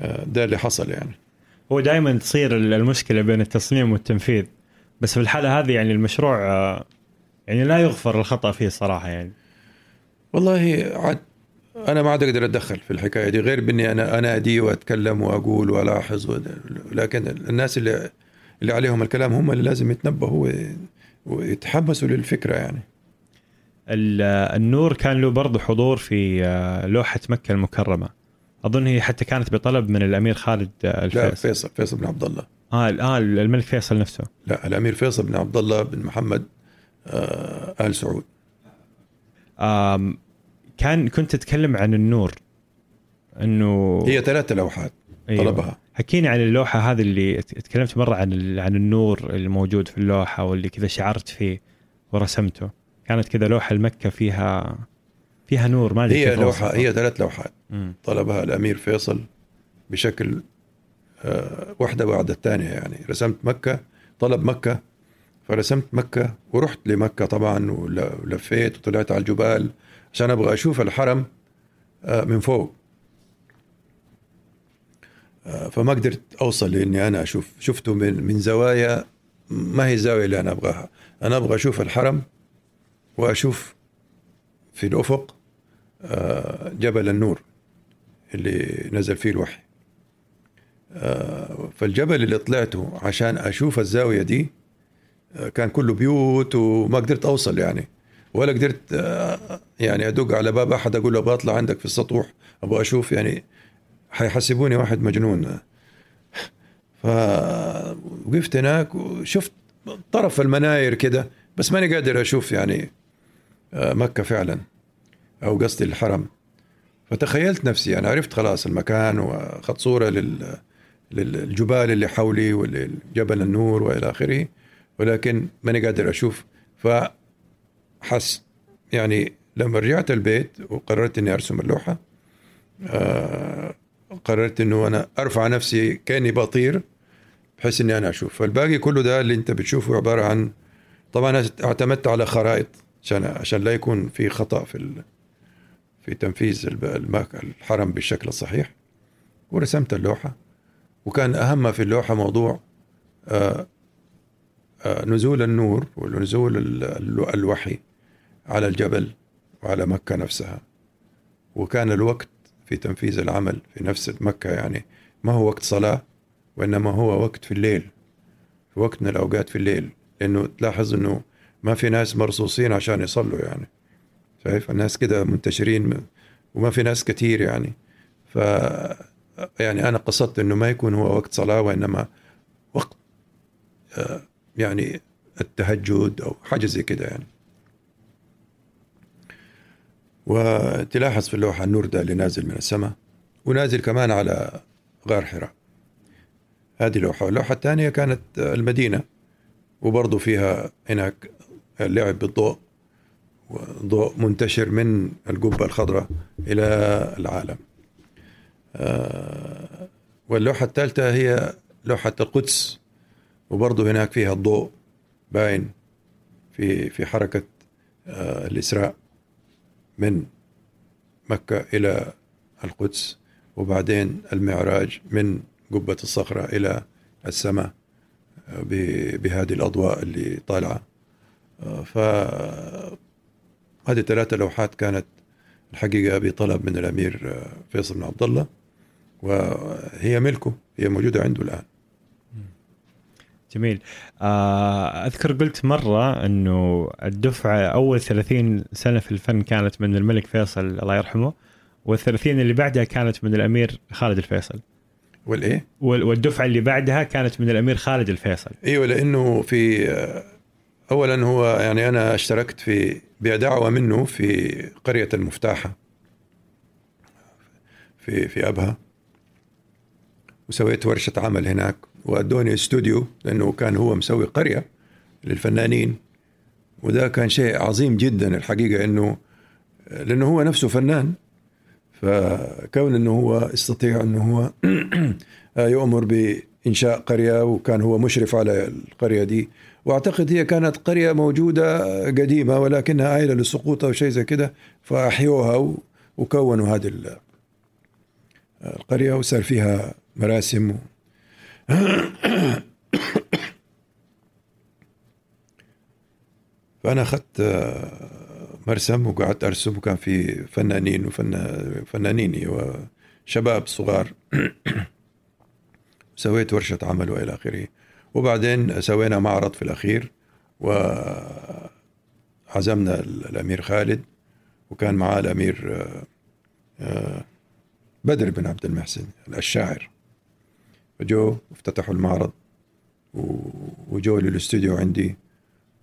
آه، ده اللي حصل يعني. هو دائما تصير المشكلة بين التصميم والتنفيذ بس في الحالة هذه يعني المشروع يعني لا يغفر الخطأ فيه صراحة يعني. والله عاد أنا ما عاد أقدر أتدخل في الحكاية دي غير بإني أنا أنادي وأتكلم وأقول وألاحظ و- لكن الناس اللي اللي عليهم الكلام هم اللي لازم يتنبهوا وي- ويتحمسوا للفكرة يعني. ال- النور كان له برضه حضور في آه، لوحة مكة المكرمة. أظن هي حتى كانت بطلب من الأمير خالد آه، لا الفيصل. فيصل فيصل بن عبد الله. آه آه الملك فيصل نفسه. لا الأمير فيصل بن عبد الله بن محمد آل سعود آم كان كنت تتكلم عن النور إنه هي ثلاث لوحات أيوة. طلبها حكيني عن اللوحة هذه اللي تكلمت مرة عن عن النور الموجود في اللوحة واللي كذا شعرت فيه ورسمته كانت كذا لوحة لمكه فيها فيها نور ما أدري هي لوحه. هي ثلاث لوحات مم. طلبها الأمير فيصل بشكل آه، واحدة بعد الثانية يعني رسمت مكة طلب مكة فرسمت مكة ورحت لمكة طبعا ول- ولفيت وطلعت على الجبال عشان أبغى أشوف الحرم آه، من فوق. آه، فما قدرت أوصل لإني أنا أشوف. شفته من من زوايا ما هي الزاوية اللي أنا أبغاها. أنا أبغى أشوف الحرم وأشوف في الأفق آه، جبل النور اللي نزل فيه الوحي. فالجبل اللي طلعته عشان أشوف الزاوية دي كان كله بيوت وما قدرت أوصل يعني. ولا قدرت آه، يعني أدق على باب أحد أقول له أبغى أطلع عندك في السطوح أبغى أشوف يعني حيحسبوني واحد مجنون. فوقفت هناك وشفت طرف المناير كده بس ماني قادر أشوف يعني آه، مكة فعلا أو قصدي الحرم. فتخيلت نفسي أنا عرفت خلاص المكان واخذت صورة لل للجبال اللي حولي ولجبل النور وإلى آخره. ولكن ماني قادر أشوف. فحس يعني لما رجعت البيت وقررت إني أرسم اللوحة آه قررت إنه أنا أرفع نفسي كأني بطير بحيث إني أنا أشوف. فالباقي كله ده اللي أنت بتشوفه عبارة عن طبعا اعتمدت على خرائط عشان عشان لا يكون في خطأ في في تنفيذ الحرم بالشكل الصحيح. ورسمت اللوحة وكان أهم في اللوحة موضوع آه، نزول النور ونزول الوحي على الجبل وعلى مكة نفسها. وكان الوقت في تنفيذ العمل في نفس مكة يعني ما هو وقت صلاة وإنما هو وقت في الليل في وقت من الأوقات في الليل. لأنه تلاحظ إنه ما في ناس مرصوصين عشان يصلوا يعني. شايف؟ الناس كده منتشرين وما في ناس كثير يعني. ف يعني أنا قصدت إنه ما يكون هو وقت صلاة وإنما وقت آه، يعني التهجد أو حاجة زي كده يعني. وتلاحظ في اللوحة النور ده اللي نازل من السماء ونازل كمان على غار حراء. هذه لوحة. واللوحه الثانية كانت المدينة وبرضه فيها هناك اللعب بالضوء وضوء منتشر من القبة الخضراء إلى العالم. آه، واللوحة الثالثة هي لوحة القدس. وبرضه هناك فيها الضوء باين في في حركة آه، الإسراء من مكة إلى القدس وبعدين المعراج من قبة الصخرة إلى السماء آه، بهذه الأضواء اللي طالعة. ف هذه ثلاثة لوحات كانت الحقيقة بطلب من الأمير فيصل بن عبد الله وهي ملكه هي موجودة عنده الآن. جميل. آه، أذكر قلت مرة أنه الدفعة أول 30 سنة في الفن كانت من الملك فيصل الله يرحمه والثلاثين اللي بعدها كانت من الأمير خالد الفيصل. والإيه؟ والدفعة اللي بعدها كانت من الأمير خالد الفيصل. أيوة لأنه في أولا هو يعني أنا اشتركت في بدعوة منه في قرية المفتاحة في في أبها. وسويت ورشة عمل هناك وأدوني استوديو لأنه كان هو مسوي قرية للفنانين وده كان شيء عظيم جدا الحقيقة أنه لأنه هو نفسه فنان فكون أنه هو يستطيع أنه هو [clears throat] يؤمر بإنشاء قرية وكان هو مشرف على القرية دي. وأعتقد هي كانت قرية موجودة قديمة ولكنها عائلة لسقوطها وشيء زي كده فأحيوها وكونوا هذه القرية وصار فيها مراسم فأنا أخذت آه، مرسم وقعدت أرسم وكان في فنانين وفنانين وشباب صغار. [clears throat] سويت ورشة عمل وإلى آخره. وبعدين سوينا معرض في الأخير وعزمنا الأمير خالد وكان معاه الأمير آه، آه، بدر بن عبد المحسن الشاعر فجو افتتحوا المعرض وجو للاستوديو عندي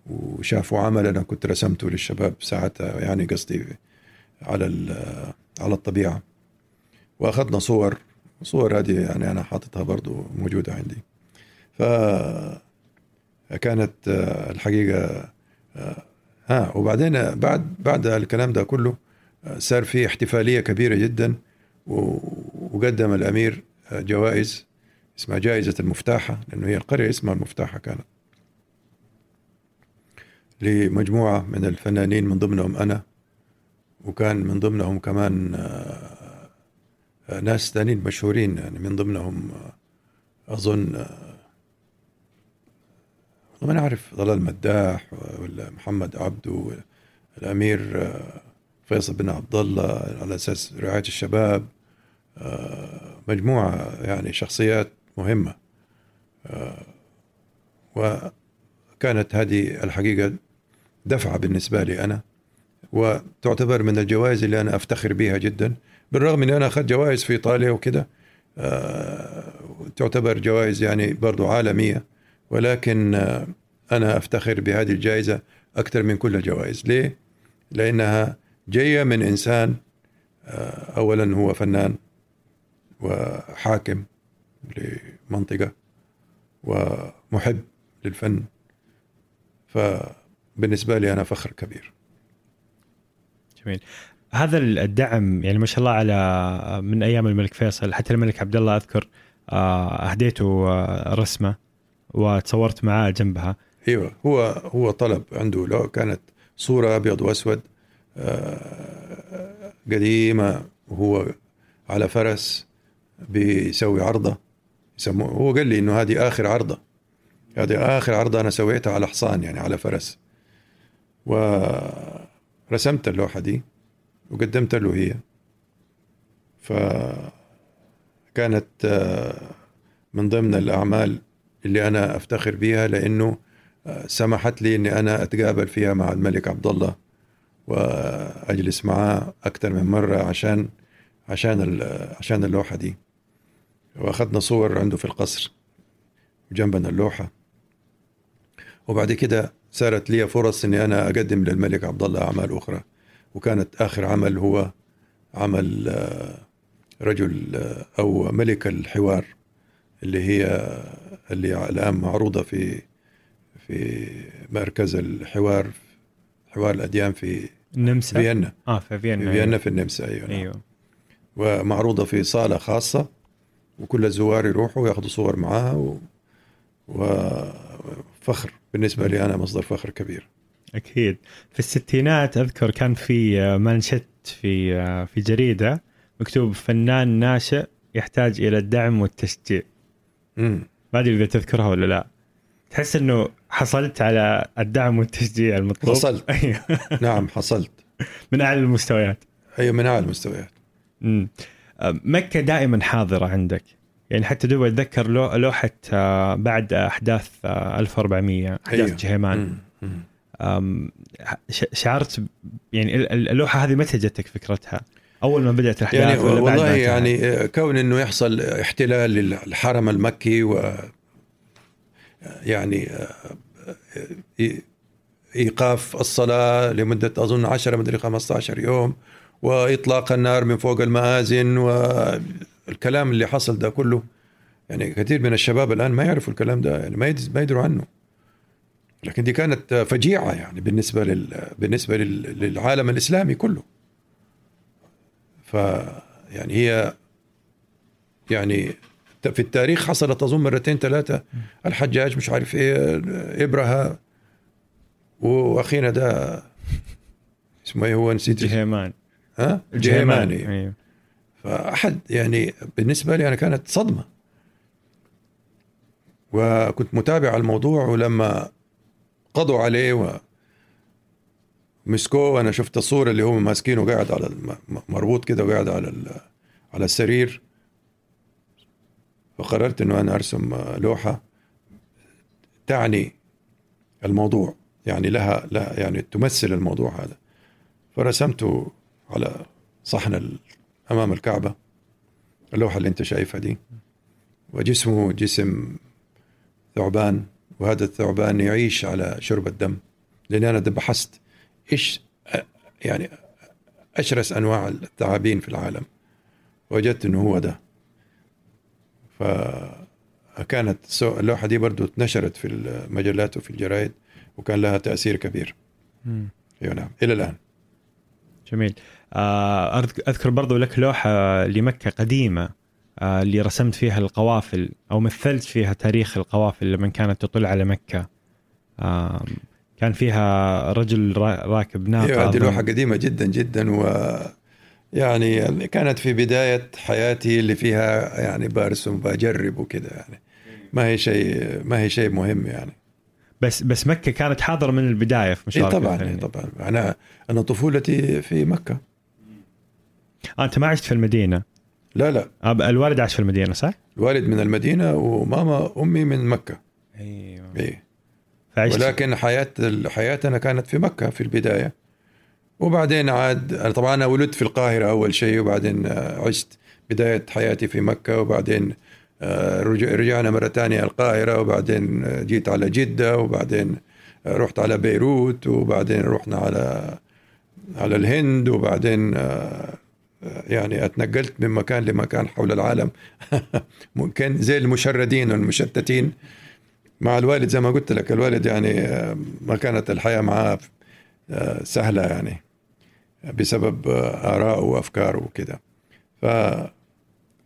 وشافوا عمل. أنا كنت رسمته للشباب ساعتها يعني قصدي على على الطبيعة. وأخذنا صور. صور هذه يعني أنا حاططها برضو موجودة عندي. ف كانت الحقيقة ها وبعدين بعد بعد الكلام ده كله صار في احتفالية كبيرة جدا وقدم الأمير جوائز اسمها جائزة المفتاحة لأنه هي القرية اسمها المفتاحة كانت. لمجموعة من الفنانين من ضمنهم أنا وكان من ضمنهم كمان آه، آه، ناس ثانيين مشهورين يعني من ضمنهم آه، أظن ما نعرف ضلال مداح ولا محمد عبدو الأمير فيصل بن عبد الله على أساس رعاية الشباب مجموعة يعني شخصيات مهمة. آه، وكانت هذه الحقيقة دفعة بالنسبة لي أنا وتعتبر من الجوائز اللي أنا أفتخر بها جدا بالرغم اني أنا أخذت جوائز في إيطاليا وكده. آه، تعتبر جوائز يعني برضو عالمية ولكن آه، أنا أفتخر بهذه الجائزة أكثر من كل الجوائز. ليه؟ لأنها جاية من إنسان آه، اولا هو فنان وحاكم لمنطقة ومحب للفن. فبالنسبة لي أنا فخر كبير. جميل. هذا الدعم يعني ما شاء الله على من أيام الملك فيصل حتى الملك عبد الله أذكر آه، أهديته آه، رسمة وتصورت معاه جنبها. أيوه هو هو طلب عنده. لو كانت صورة أبيض وأسود آه، قديمة وهو على فرس بيسوي عرضة يسموه. هو قال لي إنه هذه آخر عرضة. هذه آخر عرضة أنا سويتها على حصان يعني على فرس. ورسمت اللوحة دي وقدمت له هي. فكانت آه، من ضمن الأعمال اللي أنا أفتخر بها لأنه آه، سمحت لي أني أنا أتقابل فيها مع الملك عبد الله وأجلس معاه أكثر من مرة عشان عشان عشان اللوحة دي. وأخذنا صور عنده في القصر جنبنا اللوحة. وبعد كده صارت لي فرص إني أنا أقدم للملك عبد الله أعمال أخرى. وكانت آخر عمل هو عمل آه، رجل آه، أو ملك الحوار اللي هي اللي الآن معروضة في في مركز الحوار حوار الأديان في النمسا فيينا. آه في فيينا في فيينا في النمسا أيوه أيوه. ومعروضة في صالة خاصة. وكل الزوار يروحوا ياخذوا صور معاها و... وفخر بالنسبة لي أنا مصدر فخر كبير. أكيد. في الستينات أذكر كان في آه، مانشيت في آه، في جريدة. مكتوب فنان ناشئ يحتاج إلى الدعم والتشجيع. امم ما أدري إذا تذكرها ولا لا. تحس إنه حصلت على الدعم والتشجيع المطلوب؟ حصلت. [laughs] أيوه. نعم حصلت. [laughs] من أعلى المستويات. أيوه من أعلى المستويات. امم مكة دائما حاضرة عندك يعني حتى دوب أتذكر لوحة بعد أحداث 1400 أحداث أيوه. جهيمان. شعرت يعني اللوحة هذه متى جتك فكرتها؟ أول ما بدأت الأحداث يعني ولا والله بعد يعني آه، كون إنه يحصل احتلال للحرم المكي و يعني آه، إيقاف الصلاة لمدة أظن 10 مدري 15 يوم وإطلاق النار من فوق المآذن والكلام اللي حصل ده كله. يعني كثير من الشباب الآن ما يعرفوا الكلام ده يعني ما يدروا عنه. لكن دي كانت فجيعة يعني بالنسبة لل بالنسبة للعالم الإسلامي كله. ف يعني هي يعني في التاريخ حصلت اظن مرتين ثلاثة. الحجاج مش عارف إيه ابرهه وأخينا ده اسمه إيه هو؟ نسيت جهيمان. ها؟ الجهيماني أيوه. فأحد يعني بالنسبة لي أنا كانت صدمة. وكنت متابع الموضوع ولما قضوا عليه و مسكوه وأنا شفت الصورة اللي هم ماسكينه قاعد على مربوط كده وقاعد على على السرير. فقررت إنه أنا أرسم لوحة تعني الموضوع يعني لها, لها يعني تمثل الموضوع هذا. فرسمته على صحن أمام الكعبة. اللوحة اللي أنت شايفها دي. وجسمه جسم ثعبان. وهذا الثعبان يعيش على شرب الدم. لأني أنا بحثت إيش يعني أشرس أنواع الثعابين في العالم. وجدت أنه هو ده. فكانت اللوحة دي برضو اتنشرت في المجلات وفي الجرائد وكان لها تأثير كبير. أيوه نعم. إلى الآن. جميل. آه، أذكر برضو لك لوحة لمكة قديمة آه، اللي رسمت فيها القوافل أو مثلت فيها تاريخ القوافل لما كانت تطل على مكة. كان فيها رجل راكب ناقة أيوه هذه لوحة قديمة جدا جدا و يعني كانت في بداية حياتي اللي فيها يعني برسم بجرب وكذا يعني. ما هي شيء ما هي شيء مهم يعني. بس بس مكة كانت حاضرة من البداية في مشوارك إيه طبعا إيه طبعا. أنا أنا طفولتي في مكة. آه أنت ما عشت في المدينة. لا لا. الوالد عاش في المدينة صح؟ الوالد من المدينة وماما أمي من مكة. أيوه. إيه. فعشت. ولكن حياة حياتنا كانت في مكة في البداية. وبعدين عاد أنا طبعا أنا ولدت في القاهرة أول شيء وبعدين عشت بداية حياتي في مكة وبعدين آه، رجع- رجعنا مرة ثانية القاهرة وبعدين جيت على جدة وبعدين رحت على بيروت وبعدين رحنا على على الهند وبعدين آه، يعني أتنقلت من مكان لمكان حول العالم. [laughs] ممكن زي المشردين والمشتتين مع الوالد زي ما قلت لك الوالد يعني آه، ما كانت الحياة معاه آه، سهلة يعني بسبب آه، آراءه وأفكاره وكده. ف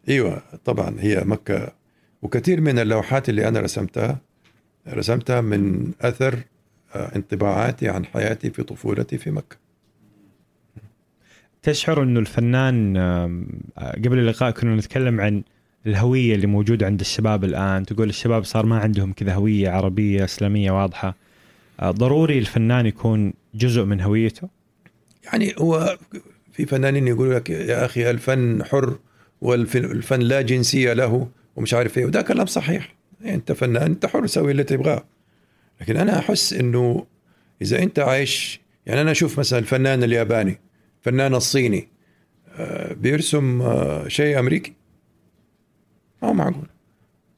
إيوه طبعا هي مكة. وكثير من اللوحات اللي أنا رسمتها رسمتها من آه، انطباعاتي عن حياتي في طفولتي في مكة. تشعر إنه الفنان قبل اللقاء كنا نتكلم عن الهوية اللي موجودة عند الشباب الآن. تقول الشباب صار ما عندهم كذا هوية عربية إسلامية واضحة. آه، ضروري الفنان يكون جزء من هويته؟ يعني هو في فنانين يقولوا لك يا أخي الفن حر والفن لا جنسية له ومش عارف إيه. وده كلام صحيح. يعني أنت فنان أنت حر سوي اللي تبغاه. لكن أنا أحس إنه إذا أنت عايش يعني أنا أشوف مثلا الفنان الياباني. الفنان الصيني. آه، بيرسم آه، شيء أمريكي؟ ما هو معقول.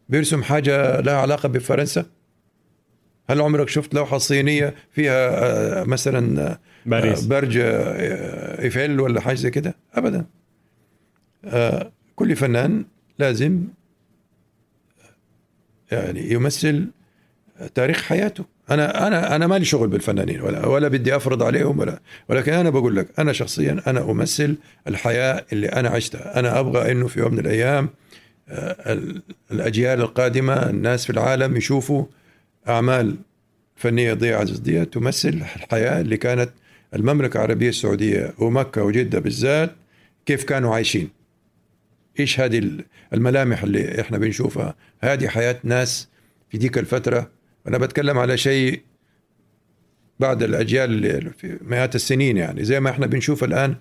بيرسم حاجة لها علاقة بفرنسا؟ هل عمرك شفت لوحة صينية فيها آه، مثلا آه، باريس. آه، برج آه، إيفيل ولا حاجة زي كده؟ ابدا. آه، كل فنان لازم يعني يمثل تاريخ حياته. أنا أنا أنا مالي شغل بالفنانين ولا ولا بدي أفرض عليهم ولا ولكن أنا بقول لك أنا شخصيا أنا أمثل الحياة اللي أنا عشتها. أنا أبغى إنه في يوم من الأيام آه، ال- الأجيال القادمة الناس في العالم يشوفوا أعمال فنية ضياء عزيز دي تمثل الحياة اللي كانت المملكة العربية السعودية ومكة وجدة بالذات كيف كانوا عايشين. إيش هذه الملامح اللي إحنا بنشوفها؟ هذه حياة ناس في ديك الفترة أنا بتكلم على شيء بعد الأجيال اللي في مئات السنين يعني. زي ما إحنا بنشوف الآن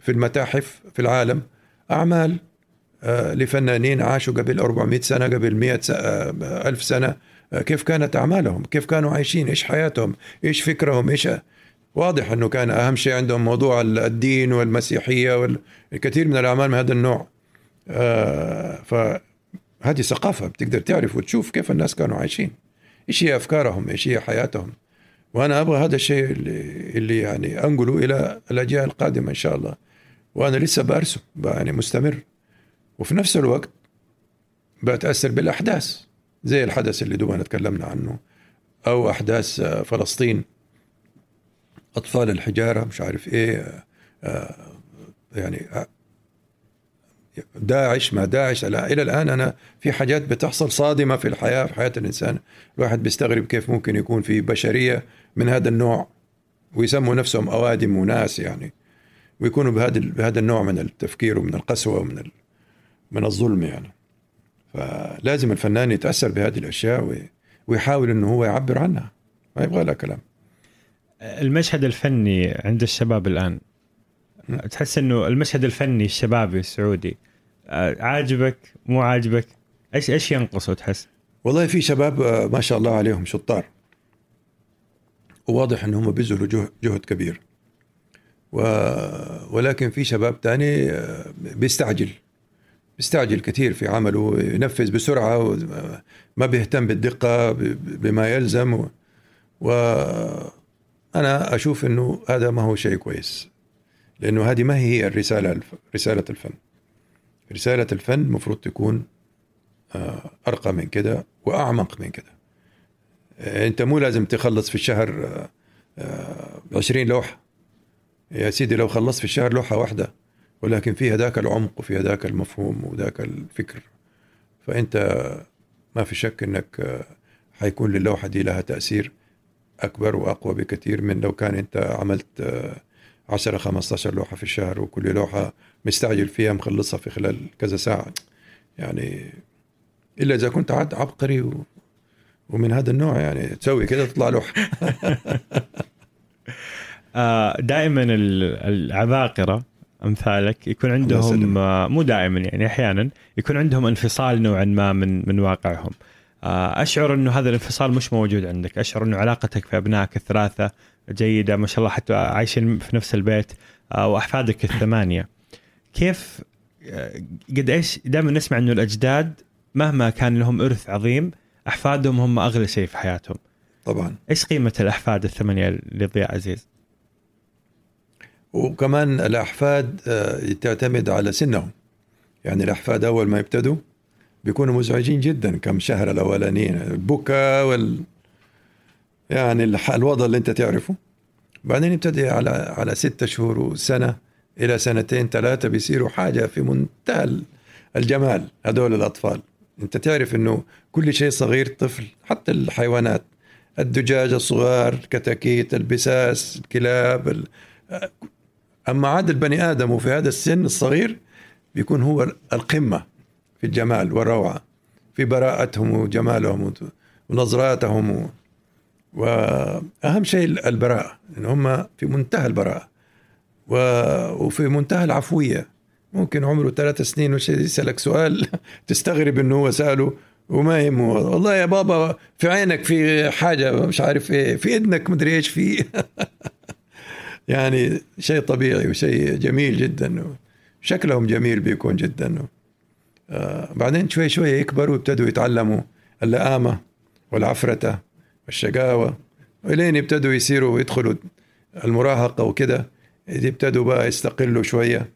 في المتاحف في العالم أعمال آه، لفنانين عاشوا قبل 400 سنة قبل 100 س- آه، ألف سنة. آه، كيف كانت أعمالهم؟ كيف كانوا عايشين؟ إيش حياتهم؟ إيش فكرهم؟ إيش واضح إنه كان أهم شيء عندهم موضوع الدين والمسيحية والكثير من الأعمال من هذا النوع. آه، فهذه ثقافة بتقدر تعرف وتشوف كيف الناس كانوا عايشين. إيش هي أفكارهم إيش هي حياتهم. وأنا أبغى هذا الشيء اللي, اللي يعني أنقله إلى الأجيال القادمة إن شاء الله. وأنا لسه برسم يعني مستمر. وفي نفس الوقت بتأثر بالأحداث زي الحدث اللي دوبنا تكلمنا عنه أو أحداث آه، فلسطين. أطفال الحجارة مش عارف إيه آه، آه، يعني داعش ما داعش. لا إلى الآن أنا في حاجات بتحصل صادمة في الحياة في حياة الإنسان. الواحد بيستغرب كيف ممكن يكون في بشرية من هذا النوع ويسموا نفسهم أوادم وناس يعني ويكونوا بهذا بهذا النوع من التفكير ومن القسوة ومن ال- من الظلم يعني. فلازم الفنان يتأثر بهذه الأشياء وي- ويحاول إنه هو يعبر عنها. ما يبغى لها كلام. المشهد الفني عند الشباب الآن. تحس إنه المشهد الفني الشبابي السعودي عاجبك مو عاجبك؟ إيش إيش ينقصه تحس؟ والله في شباب آه، ما شاء الله عليهم شطار. وواضح انهم بيبذلوا جه- جهد كبير. و... ولكن في شباب تاني آه، بيستعجل. بيستعجل كثير في عمله ينفذ بسرعة وما بيهتم بالدقة بما يلزم. و... وأنا أشوف أنه هذا ما هو شيء كويس لأنه هذه ما هي الرسالة الف... رسالة الفن. رسالة الفن المفروض تكون آه، أرقى من كده وأعمق من كده. آه، أنت مو لازم تخلص في الشهر آه، 20 لوحة. يا سيدي لو خلصت في الشهر لوحة واحدة ولكن فيها ذاك العمق وفيها ذاك المفهوم وذاك الفكر فأنت ما في شك أنك حيكون للوحة دي لها تأثير أكبر وأقوى بكثير من لو كان أنت عملت آه، 10 15 لوحة في الشهر وكل لوحة مستعجل فيها مخلصها في خلال كذا ساعة. يعني إلا إذا كنت عاد عبقري و ومن هذا النوع يعني تسوي كده تطلع لوحة [laughs] آه، دائما ال- العباقرة أمثالك يكون عندهم. آه، مو دائما يعني أحيانا يكون عندهم انفصال نوعا ما من من واقعهم. آه، أشعر إنه هذا الانفصال مش موجود عندك. أشعر إنه علاقتك في أبنائك الثلاثة جيدة ما شاء الله حتى عايشين في نفس البيت وأحفادك الثمانية. كيف آه، قد إيش دائما نسمع إنه الأجداد مهما كان لهم إرث عظيم أحفادهم هم أغلى شيء في حياتهم. طبعا. إيش قيمة الأحفاد الثمانية لضياء عزيز؟ وكمان الأحفاد آه، تعتمد على سنهم. يعني الأحفاد أول ما يبتدوا بيكونوا مزعجين جدا كم شهر الأولانيين البكا وال يعني الوضع اللي أنت تعرفه. بعدين يبتدي على على ستة شهور وسنة إلى سنتين ثلاثة بيصيروا حاجة في منتهى ال- الجمال هذول الأطفال أنت تعرف إنه كل شيء صغير طفل حتى الحيوانات الدجاج الصغار الكتاكيت البساس الكلاب ال... أما عاد البني آدم وفي هذا السن الصغير بيكون هو القمة في الجمال والروعة في براءتهم وجمالهم ونظراتهم و... وأهم شيء البراءة إن هم في منتهى البراءة. وفي منتهى العفوية. ممكن عمره ثلاث سنين وشيء يسألك سؤال [laughs] تستغرب إنه هو سأله وما يهمه. والله يا بابا في عينك في حاجة مش عارف إيه في اذنك مدري إيش في. [laughs] يعني شيء طبيعي وشيء جميل جدا. شكلهم جميل بيكون جدا. آه بعدين شوي شوي يكبروا ويبتدوا يتعلموا اللئامة والعفرة والشقاوة. ولين يبتدوا يصيروا ويدخلوا المراهقة وكده. يبتدوا بقى يستقلوا شوية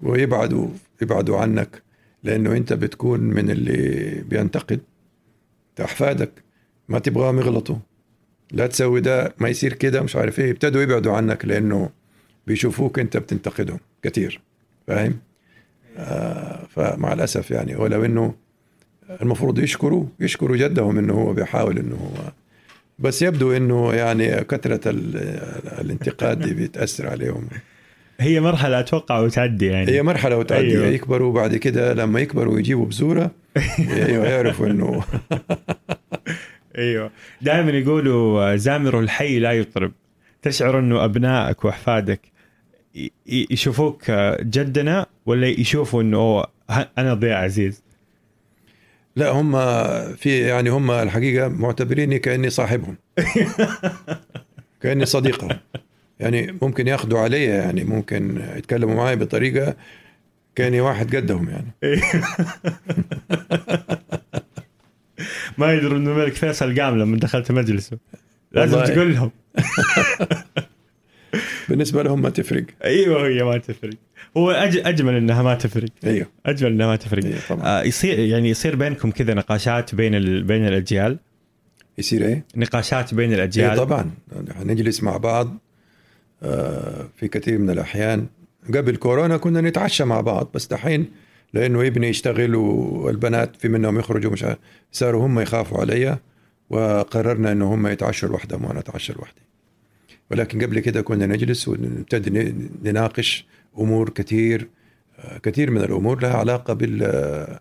ويبعدوا يبعدوا عنك لأنه أنت بتكون من اللي بينتقد. أحفادك ما تبغاهم يغلطوا. لا تسوي ده ما يصير كده مش عارف إيه. يبتدوا يبعدوا عنك لأنه بيشوفوك أنت بتنتقدهم كثير فاهم؟ آه فمع الأسف يعني ولو إنه المفروض يشكروا يشكروا جدهم إنه هو بيحاول إنه هو بس يبدو إنه يعني كثرة ال- الانتقاد [laughs] دي بتاثر عليهم. هي مرحلة أتوقع وتعدي يعني. هي مرحلة وتعدي. أيوه. يكبروا بعد كده لما يكبروا ويجيبوا بزورة [laughs] أيوه يعرفوا إنه. [laughs] أيوه. دائما يقولوا زامر الحي لا يطرب. تشعر إنه أبنائك وأحفادك يشوفوك جدنا ولا يشوفوا إنه أنا ضياء عزيز؟ لا هم في يعني هم الحقيقة معتبريني كأني صاحبهم. [laughs] كأني صديقهم. يعني ممكن ياخذوا علي يعني ممكن يتكلموا معي بطريقة كأني واحد قدهم يعني. [laughs] ما يدروا إنه الملك فيصل قام لما دخلت مجلسه. لازم والله. تقول لهم. [laughs] بالنسبة لهم ما تفرق. أيوه هي ما تفرق. هو أج... أجمل إنها ما تفرق. أيوه. أجمل إنها ما تفرق. أيوه طبعا. آه يصير يعني يصير بينكم كذا نقاشات بين ال... بين الأجيال؟ يصير إيه؟ نقاشات بين إيه الاجيال طبعا نجلس مع بعض آه، في كثير من الأحيان. قبل كورونا كنا نتعشى مع بعض بس دحين لأنه ابني يشتغل والبنات في منهم يخرجوا مش عارف- صاروا هم يخافوا علي وقررنا إنه هم يتعشوا لوحدهم وأنا أتعشى لوحدي ولكن قبل كده كنا نجلس ونبتدي نناقش أمور كثير كثير من الأمور لها علاقة بال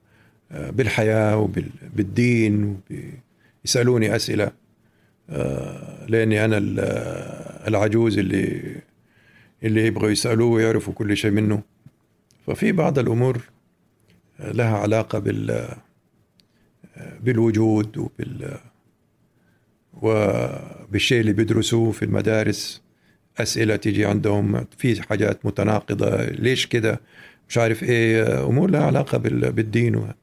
بالحياة وبالدين وب- يسالوني أسئلة لأني أنا ال- العجوز اللي اللي يبغوا يسألوه ويعرفوا كل شيء منه. ففي بعض الأمور لها علاقة بال بالوجود وبال وبالشيء اللي بيدرسوه في المدارس. أسئلة تيجي عندهم في حاجات متناقضة ليش كده مش عارف إيه أمور لها علاقة بال- بالدين و-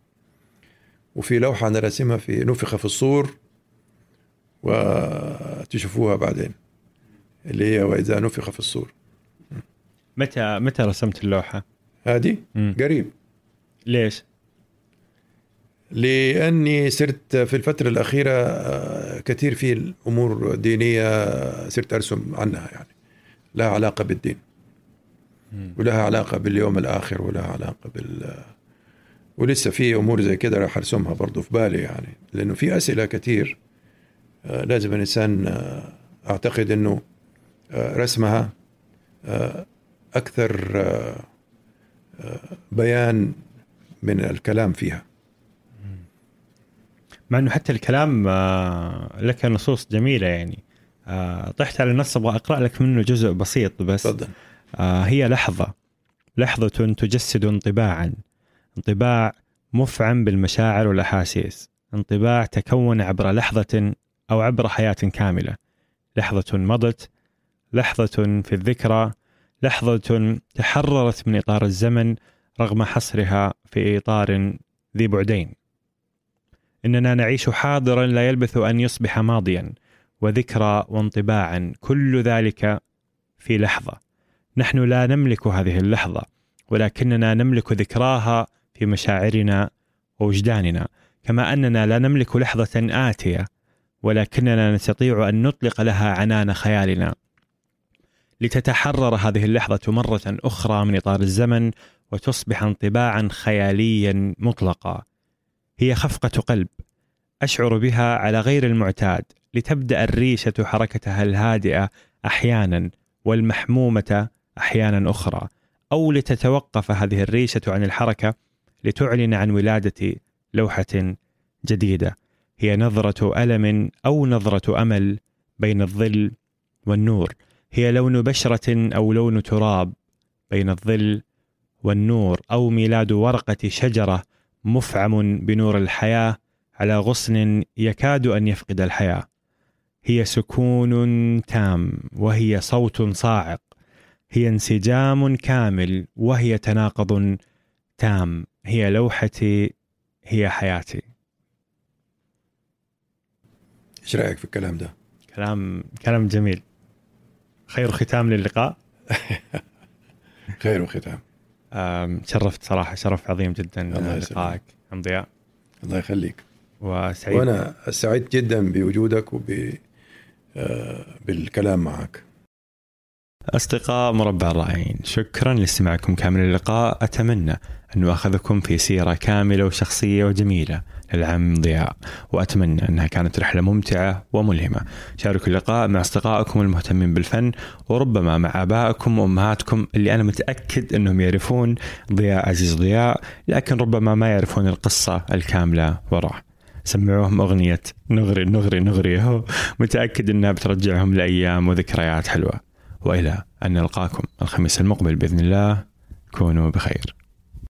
وفي لوحة أنا راسمها في نفخ في الصور وتشوفوها بعدين اللي هي وإذا نفخ في الصور متى متى رسمت اللوحة؟ هذه. قريب ليش؟ لأني صرت في الفترة الأخيرة آه، كثير في الأمور دينية صرت أرسم عنها يعني لها علاقة بالدين. ولها علاقة باليوم الآخر ولها علاقة بال ولسه في أمور زي كده راح أرسمها برضو في بالي يعني. لأنه في أسئلة كثير آه، لازم الإنسان آه، أعتقد إنه آه، رسمها أكثر بيان من الكلام فيها. مع إنه حتى الكلام لك نصوص جميلة يعني. آه، طحت على النص أبغى أقرأ لك منه جزء بسيط بس. آه، هي لحظة. لحظة تجسد انطباعا. انطباع مفعم بالمشاعر والأحاسيس. انطباع تكون عبر لحظة أو عبر حياة كاملة. لحظة مضت. لحظة في الذكرى. لحظة تحررت من إطار الزمن رغم حصرها في إطار ذي بعدين. إننا نعيش حاضرا لا يلبث أن يصبح ماضيا. وذكرى وانطباعا كل ذلك في لحظة. نحن لا نملك هذه اللحظة ولكننا نملك ذكراها في مشاعرنا ووجداننا. كما أننا لا نملك لحظة آتية ولكننا نستطيع أن نطلق لها عنان خيالنا. لتتحرر هذه اللحظة مرة أخرى من إطار الزمن وتصبح انطباعا خياليا مطلقا. هي خفقة قلب أشعر بها على غير المعتاد. لتبدأ الريشة حركتها الهادئة أحيانا والمحمومة أحيانا أخرى أو لتتوقف هذه الريشة عن الحركة لتعلن عن ولادة لوحة جديدة. هي نظرة ألم أو نظرة أمل بين الظل والنور. هي لون بشرة أو لون تراب بين الظل والنور أو ميلاد ورقة شجرة مفعم بنور الحياة على غصن يكاد أن يفقد الحياة. هي سكون تام وهي صوت صاعق. هي انسجام كامل وهي تناقض تام. هي لوحتي هي حياتي. إيش رأيك في الكلام ده؟ كلام كلام جميل. خير ختام للقاء. [laughs] خير ختام. شرفت صراحة شرف عظيم جدا لقائك ام ضياء الله يخليك. وسعيد. وأنا سعيد جدا بوجودك وب بالكلام معك. أصدقاء مربع الرائعين شكرا لاستماعكم كامل اللقاء. أتمنى أن أخذكم في سيرة كاملة وشخصية وجميلة للعم ضياء وأتمنى أنها كانت رحلة ممتعة وملهمة. شاركوا اللقاء مع أصدقائكم المهتمين بالفن وربما مع آبائكم وأمهاتكم اللي أنا متأكد أنهم يعرفون ضياء عزيز ضياء لكن ربما ما يعرفون القصة الكاملة وراه سمعوهم أغنية نغري نغري نغري. متأكد أنها بترجعهم لأيام وذكريات حلوة. وإلى أن نلقاكم الخميس المقبل بإذن الله. كونوا بخير.